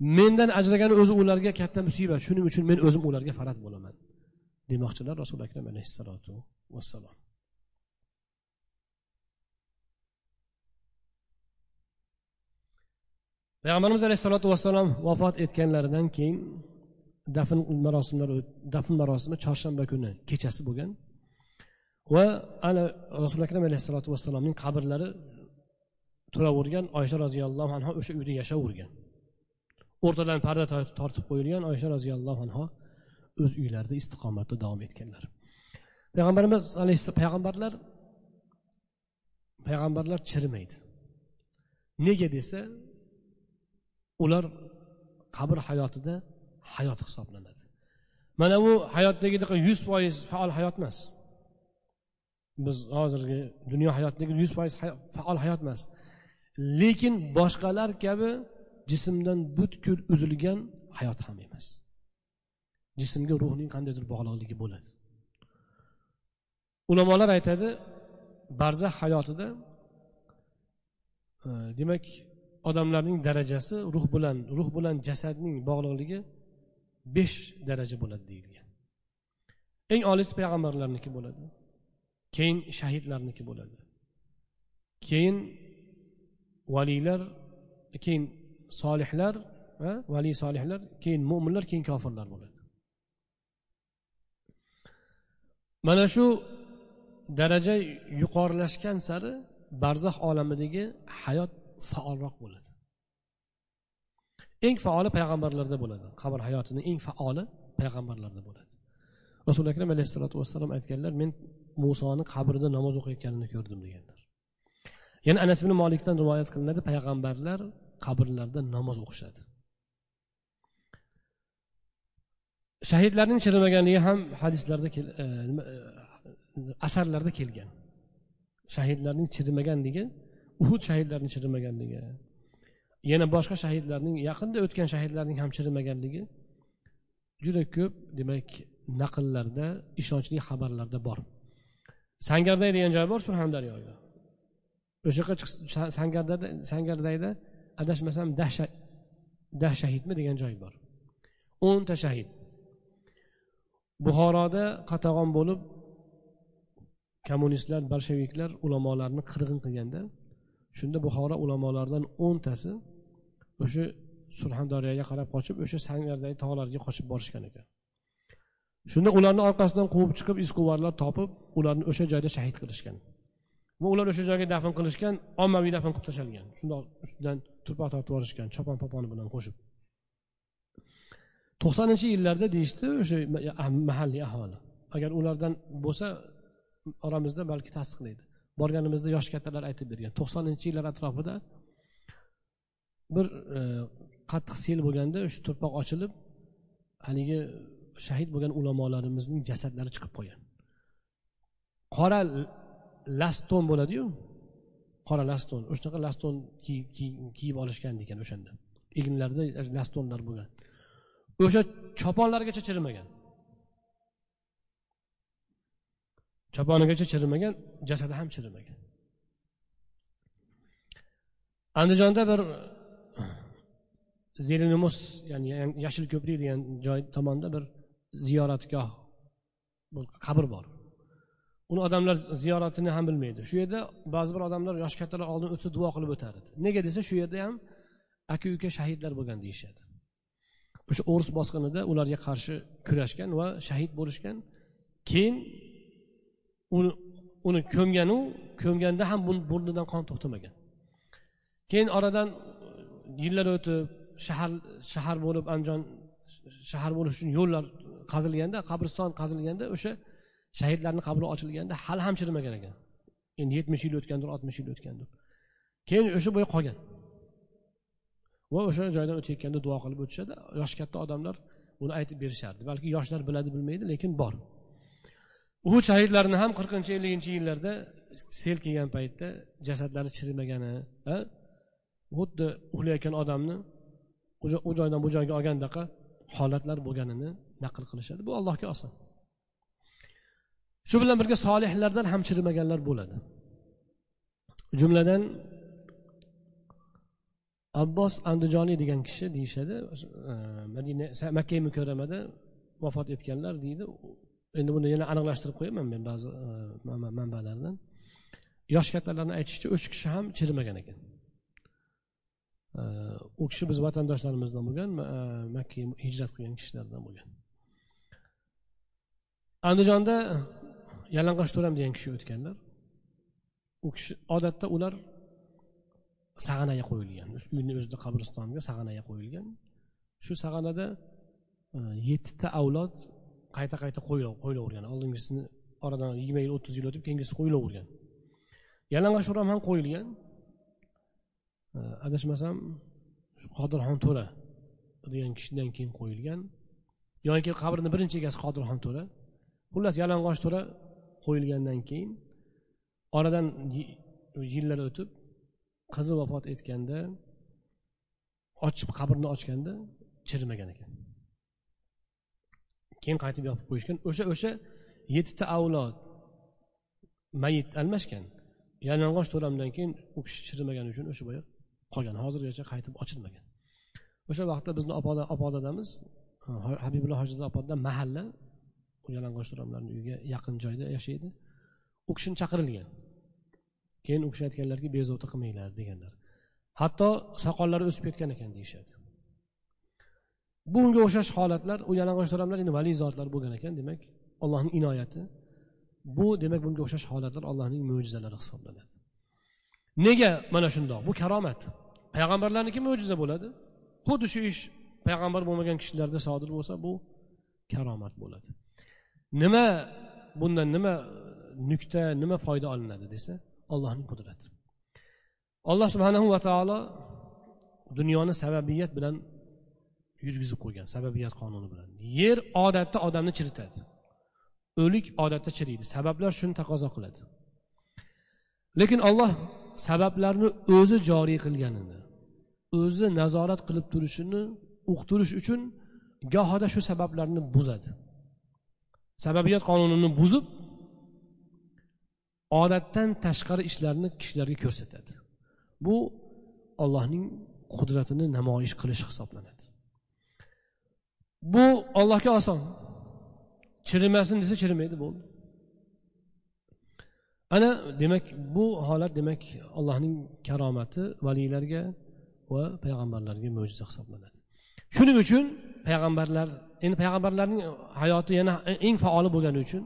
S1: mendan ajragani o'zi ularga katta musibat shuning uchun men o'zim ularga farat bo'laman. Demoqchilar rasuli akram alayhissalotu vassalom. Payg'ambarimiz alayhissalotu vassalom vafot etganlaridan keyin dafn marosimlari dafn marosimi chorshanba kuni kechasi bo'lgan va ana rasuli akram alayhissalotu vassalomning qabrlari turavergan oysha roziyallohu anhu o'sha uyda yashayvergan o'rtadan parda tortib qo'yilgan oysha roziyallohu anhu o'z uylarida istiqomatda davom etganlar. Payg'ambarimiz alayhissalom payg'ambarlar payg'ambarlar chirimaydi. Nega desa ular qabr hayotida hayot hisoblanadi. Mana bu hayotdagidaqa yuz foiz faol hayot emas. Biz hozirgi dunyo hayotidagi yuz foiz faol hayot emas. Lekin boshqalar kabi jismdan butkul uzilgan hayot ham emas. Jismga ruhning qandaydir bog'liqligi bo'ladi. Ulamolar aytadi barzax hayotida e, demak odamlarning darajasi ruh bilan ruh bilan jasadning bog'liqligi besh daraja bo'ladi deyilgan. Eng olis payg'ambarlarniki bo'ladi keyin shahidlarniki bo'ladi keyin valiylar keyin solihlar va valiy solihlar keyin mo'minlar keyin kofirlar bo'ladi. Mana shu daraja yuqorilashgan sari barzax olamidagi hayot faolroq bo'ladi. Eng faoli payg'ambarlarda bo'ladi. Qabr hayotini eng faoli payg'ambarlarda bo'ladi. Rasuli akram alayhissalotu vassalom aytganlar men musoni qabrida namoz o'qiyotganini ko'rdim deganlar. Yana anas ibn molikdan rivoyat qilinadi payg'ambarlar qabrlarda namoz o'qishadi. Shahidlarning chirimaganligi ham hadislarda e, e, asarlarda kelgan. Shahidlarning chirimaganligi uhud shahidlarini chirimaganligi yana boshqa shahidlarning yaqinda o'tgan shahidlarning ham chirimaganligi juda ko'p demak naqllarda ishonchli xabarlarda bor. Sangarday degan joy bor surxondaryoda o'sha yoqqa sangardada sangardayda adashmasam dah shahidmi degan joy bor. O'nta shahid. Buxoroda qatag'on bo'lib kommunistlar bolsheviklar ulamolarni qirg'in qilganda shunda buxoro ulamolaridan o'ntasi o'sha surxondaryoga qarab qochib o'sha sangardagi tog'larga qochib borishgan ekan. Shunda ularni orqasidan quvib chiqib izquvarlar topib ularni o'sha joyda shahid qilishgan. Va ular o'sha joyga dafn qilishgan ommaviy dafn qilib tashlangan shundoq ustidan turpoq tortib yuborishgan chopon poponi bilan qo'shib. To'qsoninchi yillarda deyishdi o'sha mahalliy aholi. Agar ulardan bo'lsa oramizda balki tasdiqlaydi borganimizda yosh kattalar aytib bergan. To'qsoninchi yillar atrofida bir e, qattiq sel bo'lganda o'sha turpoq ochilib haligi shahid bo'lgan ulamolarimizning jasadlari chiqib qolgan. Qora laston bo'ladiyu. Qora laston. O'shanaqa laston kiyib olishgan ekan o'shanda. Egnlarida lastonlar bo'lgan. O'sha choponlargacha chirimagan choponigacha chirimagan jasadi ham chirimagan andijonda bir zelinumus ya'ni yashil ko'prik degan joy tomonda bir ziyoratgoh qabr bor. Uni odamlar ziyoratini ham bilmaydi. Shu yerda ba'zi bir odamlar yosh kattalar oldin o'tsa duo qilib o'tar edi nega desa shu yerda ham aka uka shahidlar bo'lgan deyishadi. O'sha o'ris bosqinida ularga qarshi kurashgan va shahid bo'lishgan. Keyin uni uni ko'mganu ko'mganda ham burnidan qon to'xtamagan. Keyin oradan yillar o'tib shahar shahar bo'lib andijon shahar bo'lish uchun yo'llar qazilganda qabriston qazilganda o'sha shahidlarni qabri ochilganda hali ham chirimagan ekan. Endi yetmish yil o'tgandir oltmish yil o'tgandir. Keyin o'sha bo'yi qolgan. Va o'sha joydan o'tayotganda duo qilib o'tishadi. Yoshi katta odamlar buni aytib berishardi. Balki yoshlar biladi bilmaydi lekin bor. Uhud shahidlarini ham qirqinchi elliginchi yillarda sel kelgan paytda jasadlari chirimagani xuddi uxlayotgan odamni u joydan bu joyga olgandaqa holatlar bo'lganini naql qilishadi. Bu allohga oson. Shu bilan birga solihlardan ham chirimaganlar bo'ladi. Jumladan abbos andijoniy degan kishi deyishadi e, madina makka mukarramada vafot etganlar deydi. Endi buni yana aniqlashtirib qo'yaman men ba'zi e, manbalardan. Yosh kattalarni aytishicha uch kishi ham chirimagan ekan. E, u kishi biz vatandoshlarimizdan bo'lgan makka hijrat qilgan kishilardan bo'lgan. Andijonda yalang'och to'ram degan kishi o'tganlar. U kishi odatda ular sag'anaga qo'yilgan. Uyni o'zida qabristoniga sag'anaga qo'yilgan. Shu sag'anada e, yettita avlod qayta qayta qo'yilavergan oldingisini oradan yigirma yil o'ttiz yil o'tib keyingisi qo'yilavergan yalang'och to'ram ham qo'yilgan. E, adashmasam qodirxon to'ra degan kishidan keyin qo'yilgan. Yoki qabrni birinchi egasi qodirxon to'ra. Xullas yalang'och to'ra qo'yilgandan keyin oradan yillar o'tib qizi vafot etganda ochib qabrni ochganda chirimagan ekan keyin qaytib yopib qo'yishgan o'sha o'sha yettita avlod mayit almashgan yalang'och to'ramdan keyin u kishi chirimagani uchun o'sha boya qolgan hozirgacha qaytib ochilmagan o'sha vaqtda bizni opa dadamiz habibulla hojiza opadan mahalla yalang'och to'ramlarni uyiga yaqin joyda yashaydi. U kishini chaqirilgan. Keyin u kishi aytganlarki bezovta qilmanglar deganlar. Hatto soqollari o'sib ketgan ekan deyishadi. Bunga o'xshash holatlar u yalang'och to'ramlar endi valiy zotlar bo'lgan ekan demak allohning inoyati. Bu demak bunga o'xshash holatlar allohning mo'jizalari hisoblanadi. Nega mana shundoq? Bu karomat. Payg'ambarlarniki mo'jiza bo'ladi. Xuddi shu ish payg'ambar bo'lmagan kishilarda sodir bo'lsa bu karomat bo'ladi. Nima bundan nima nuqta nima foyda olinadi desa allohning qudrati. Alloh subhanahu va taolo dunyoni sababiyat bilan yurgizib qo'ygan sababiyat qonuni bilan. Yer odatda odamni chiritadi. O'lik odatda chiriydi. Sabablar shuni taqozo qiladi. Lekin olloh sabablarni o'zi joriy qilganini o'zi nazorat qilib turishini uqtirish uchun gohida shu sabablarni buzadi. Sababiyat qonunini buzib odatdan tashqari ishlarni kishilarga ko'rsatadi. Bu ollohning qudratini namoyish qilish hisoblanadi. Bu ollohga oson. Chirimasin desa chirimaydi bo'ldi. Ana demak bu holat demak allohning karomati valiylarga va payg'ambarlarga mo'jiza hisoblanadi. Shuning uchun payg'ambarlar endi payg'ambarlarning hayoti yana eng faoli bo'lgani uchun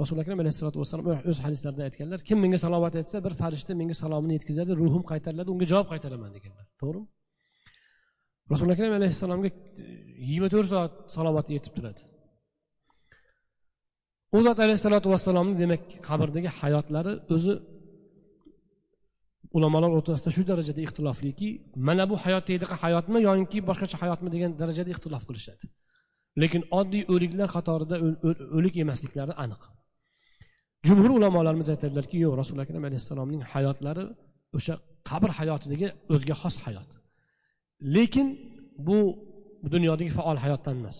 S1: rasuli akram alayhissalotu vassalom o'z hadislarida aytganlar kim menga salovat aytsa bir farishta menga salomini yetkazadi ruhim qaytariladi unga javob qaytaraman deganlar. To'g'rimi rasuli akram alayhissalomga yigirma to'rt soat salovat yetib turadi. U zot alayhissalotu vassalomni demak qabrdagi hayotlari o'zi ulamolar o'rtasida shu darajada ixtilofliki mana bu hayotdagi hayotmi yoki boshqacha hayotmi? degan darajada ixtilof qilishadi. Lekin oddiy o'liklar qatorida o'lik emasliklari aniq. Jumhur ulamolarimiz aytadilarki yo'q rasuli akram alayhissalomning hayotlari o'sha qabr hayotidagi o'ziga xos hayot. Lekin bu dunyodagi faol hayotdan emas.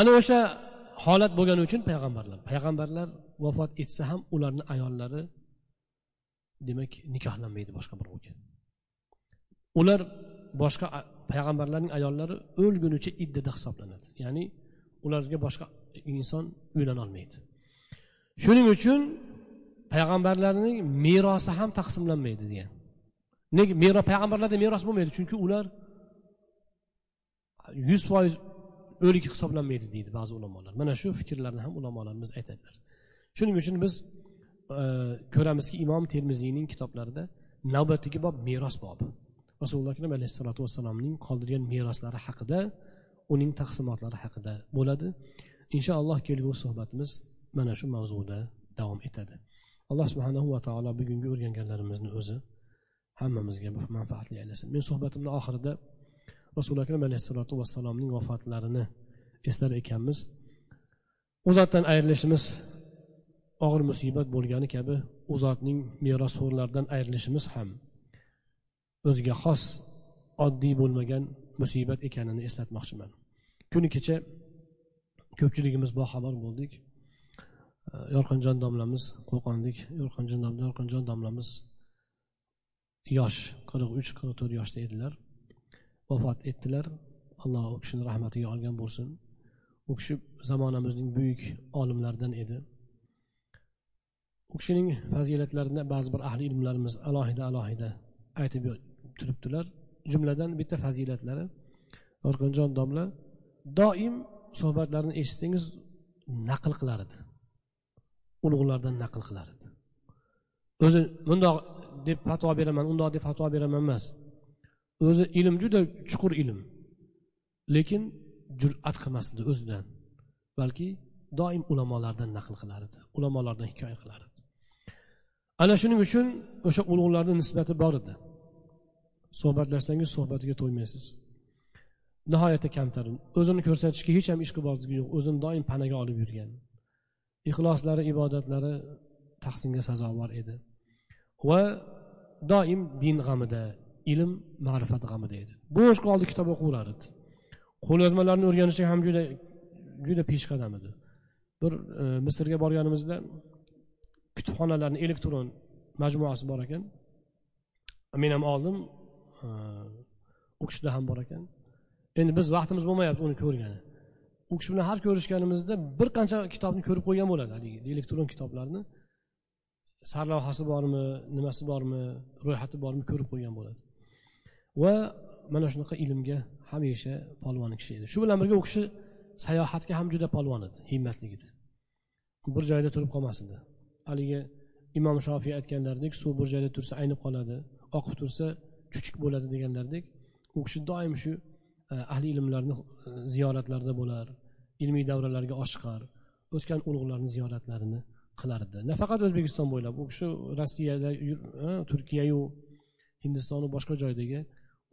S1: Ana o'sha holat bo'lgani uchun payg'ambarlar payg'ambarlar vafot etsa ham ularni ayollari demak nikohlanmaydi boshqa birovga ular boshqa payg'ambarlarning ayollari o'lgunicha iddada hisoblanadi. Ya'ni ularga boshqa inson uylanolmaydi. Shuning uchun payg'ambarlarning merosi ham taqsimlanmaydi degan. Nega meros payg'ambarlarda meros bo'lmaydi chunki ular yuz foiz o'lik hisoblanmaydi deydi ba'zi ulamolar. Mana shu fikrlarni ham ulamolarimiz aytadilar. Shuning uchun biz e, ko'ramizki imom termiziyning kitoblarida navbatdagi bob meros bobi. Rasululloh akram alayhissalotu vassalomning qoldirgan meroslari haqida uning taqsimotlari haqida bo'ladi. Inshaalloh kelgusi suhbatimiz mana shu mavzuda davom etadi. Alloh subhanahu va taolo bugungi o'rganganlarimizni o'zi hammamizga manfaatli aylasin. Men suhbatimni oxirida rasuli akram alayhissalotu vassalomning vafotlarini eslar ekanmiz. U zotdan ayrilishimiz og'ir musibat bo'lgani kabi u zotning merosxo'rlaridan ayrilishimiz ham o'ziga xos oddiy bo'lmagan musibat ekanini eslatmoqchiman. Kuni kecha ko'pchiligimiz boxabar bo'ldik. Yorqinjon domlamiz qo'qonlik yorqinjon yorqinjon domlamiz yosh qirq uch qirq to'rt yoshda edilar. Vafot etdilar. Alloh u kishini rahmatiga olgan bo'lsin. U kishi zamonamizning buyuk olimlaridan edi. U kishining fazilatlarini ba'zi bir ahli ilmlarimiz alohida alohida aytib turibdilar. Jumladan bitta fazilatlari. Yorqinjon domla doim suhbatlarini eshitsangiz naql qilar edi ulug'lardan naql qilar edi o'zi bundoq deb fatvo beraman undoq deb fatvo beraman emas. O'zi ilm juda chuqur ilm. Lekin jur'at qilmasdi o'zidan. Balki doim ulamolardan naql qilar edi ulamolardan hikoya qilar edi ana shuning uchun o'sha ulug'larni nisbati bor edi. Suhbatlashsangiz suhbatiga to'ymaysiz. Nihoyatda kamtar o'zini ko'rsatishga hech ham ishqibozligi yo'q o'zini doim panaga olib yurgan. Ixloslari ibodatlari tahsinga sazovor edi. Va doim din g'amida ilm ma'rifat g'amida edi. Bo'sh qoldi kitob o'qiverar edi qo'lyozmalarni o'rganishga ham juda juda peshqadam edi. Bir e, misrga borganimizda kutubxonalarni elektron majmuasi bor ekan. Men ham oldim Э, u kishida ham bor ekan. Endi biz vaqtimiz bo'lmayapti uni ko'rgani. U kishi bilan har ko'rishganimizda bir qancha kitobni ko'rib qo'ygan bo'ladi haligi elektron kitoblarni. Sarlavhasi bormi nimasi bormi ro'yxati bormi ko'rib qo'ygan bo'ladi. Va mana shunaqa ilmga hamisha polvon kishi edi. Shu bilan birga u kishi sayohatga ham juda polvon edi himmatli edi bir joyda turib qolmas edi haligi imom shofiy aytganlaridek suv bir joyda tursa aynib qoladi oqib tursa chuchuk bo'ladi deganlaridek u kishi doim shu e, ahli ilmlarni e, ziyoratlarida bo'lar ilmiy davralarga oshiqar o'tgan ulug'larni ziyoratlarini qilardi. Nafaqat o'zbekiston bo'ylab u kishi rossiyada e, turkiyayu hindistonu boshqa joydagi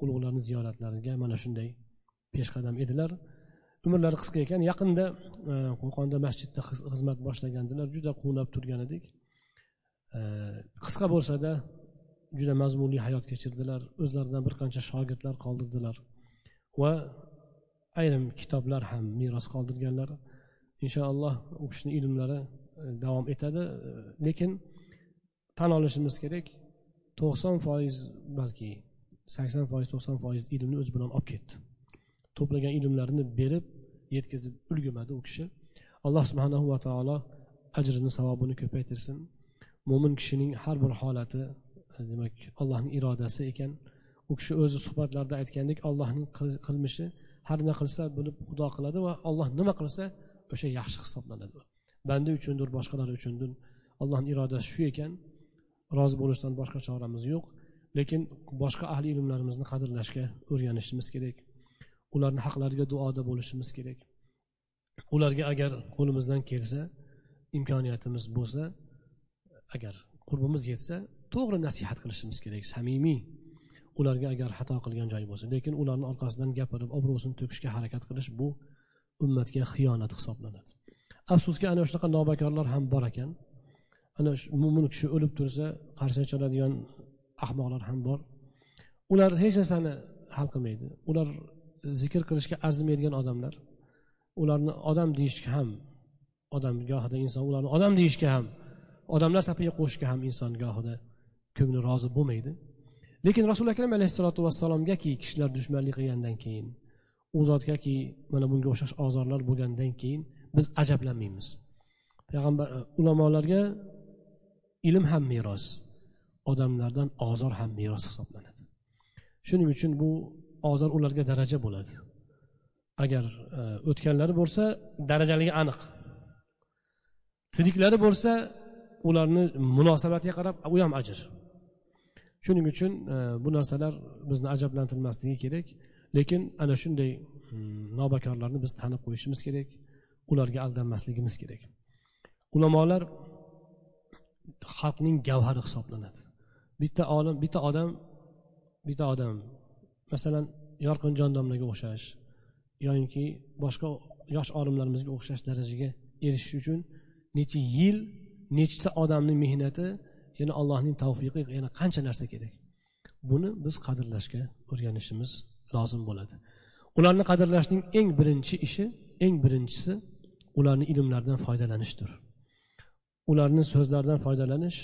S1: ulug'larni ziyoratlariga mana shunday peshqadam edilar. Umrlari qisqa ekan yaqinda qo'qonda masjidda xizmat boshlagandilar juda quvnab turgan edik. Qisqa bo'lsada juda mazmunli hayot kechirdilar. O'zlaridan bir qancha shogirdlar qoldirdilar. Va ayrim kitoblar ham meros qoldirganlar. Inshaalloh u kishini ilmlari e, davom etadi. E, lekin tan olishimiz kerak to'qson foiz balki sakson foiz to'qson foiz ilmni o'zi bilan olib ketdi. To'plagan ilmlarini berib yetkazib ulgurmadi u kishi. Alloh subhanahu va taolo ajrini savobini ko'paytirsin. Mo'min kishining har bir holati demak allohning irodasi ekan. U kishi o'zi suhbatlarda aytgandek allohning qilmishi har nima qilsa buni xudo qiladi va alloh nima qilsa o'sha yaxshi hisoblanadi. Banda uchundir boshqalar uchundir. Allohni irodasi shu ekan. Rozi bo'lishdan boshqa choramiz yo'q. Lekin boshqa ahli ilmlarimizni qadrlashga o'rganishimiz kerak. Ularni haqlariga duoda bo'lishimiz kerak. Ularga agar qo'limizdan kelsa imkoniyatimiz bo'lsa agar qurbimiz yetsa to'g'ri nasihat qilishimiz kerak samimiy. Ularga agar xato qilgan joyi bo'lsa lekin ularni orqasidan gapirib obro'sini to'kishga harakat qilish bu ummatga xiyonat hisoblanadi. Afsuski ana shunaqa nobakorlar ham bor ekan. Ana shu mo'min kishi o'lib tursa qarshi chaladigan ahmoqlar ham bor. Ular hech narsani hal qilmaydi. Ular zikr qilishga arzimaydigan odamlar. Ularni odam deyishga ham odam gohida inson ularni odam deyishga ham odamlar safiga qo'shishga ham inson gohida ko'ngli rozi bo'lmaydi. Lekin rasuli akram alayhissalotu vassalomgaki kishilar dushmanlik qilgandan keyin u zotgaki mana bunga o'xshash ozorlar bo'lgandan keyin biz ajablanmaymiz. Payg'ambar e, ulamolarga ilm ham meros odamlardan ozor ham meros hisoblanadi. Shuning uchun bu ozor ularga daraja bo'ladi. Agar e, o'tganlari bo'lsa darajaligi aniq. Tiriklari bo'lsa ularni munosabatiga qarab u ham ajr. Shuning uchun e, bu narsalar bizni ajablantirmasligi kerak. Lekin ana shunday hmm, nobakorlarni biz tanib qo'yishimiz kerak. Ularga aldanmasligimiz kerak. Ulamolar xalqning gavhari hisoblanadi. Bitta olim bitta odam bitta odam masalan yorqinjon domlaga o'xshash yoyinki boshqa yosh olimlarimizga o'xshash darajaga erishish uchun necha yil nechta odamni mehnati yana allohning tavfiqi yana qancha narsa kerak? Buni biz qadrlashga o'rganishimiz lozim bo'ladi. Ularni qadrlashning eng birinchi ishi eng birinchisi ularni ilmlaridan foydalanishdir. Ularni so'zlaridan foydalanish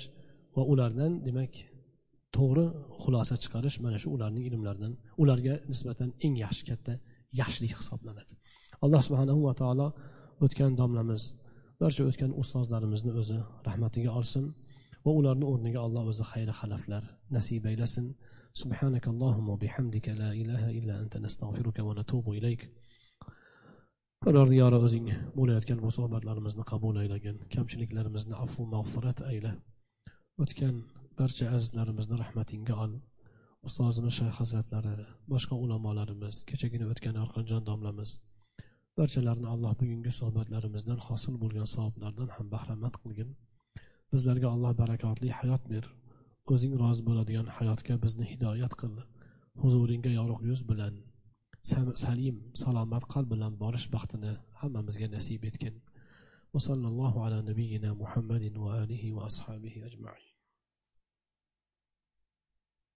S1: va ulardan demak to'g'ri xulosa chiqarish mana shu ularning ilmlaridan ularga nisbatan eng yaxshi katta yaxshilik hisoblanadi. Alloh subhanahu va taolo o'tgan domlamiz barcha o'tgan ustozlarimizni o'zi rahmatiga olsin. va ularni o'rniga alloh o'zi xayri xalaflar nasib aylasin سبحانك اللهم وبحمدك لا إله إلا أنت نستغفرك ونتوب إليك parvardigori o'zing bo'layotgan bu suhbatlarimizni qabul aylagin kamchiliklarimizni afu mag'firat ayla o'tgan barcha azizlarimizni rahmatingga ol
S2: ustozimiz shayx hazratlari boshqa ulamolarimiz kechagina o'tgan arqonjon domlamiz barchalarini alloh bugungi suhbatlarimizdan hosil bo'lgan savoblardan ham bahramand qilgin bizlarga alloh barakotli hayot ber o'zing rozi bo'ladigan hayotga bizni hidoyat qil huzuringga yorug' yuz bilan salim salomat qalb bilan borish baxtini hammamizga nasib etgin وصلى الله على نبينا محمد وآله وأصحابه أجمعين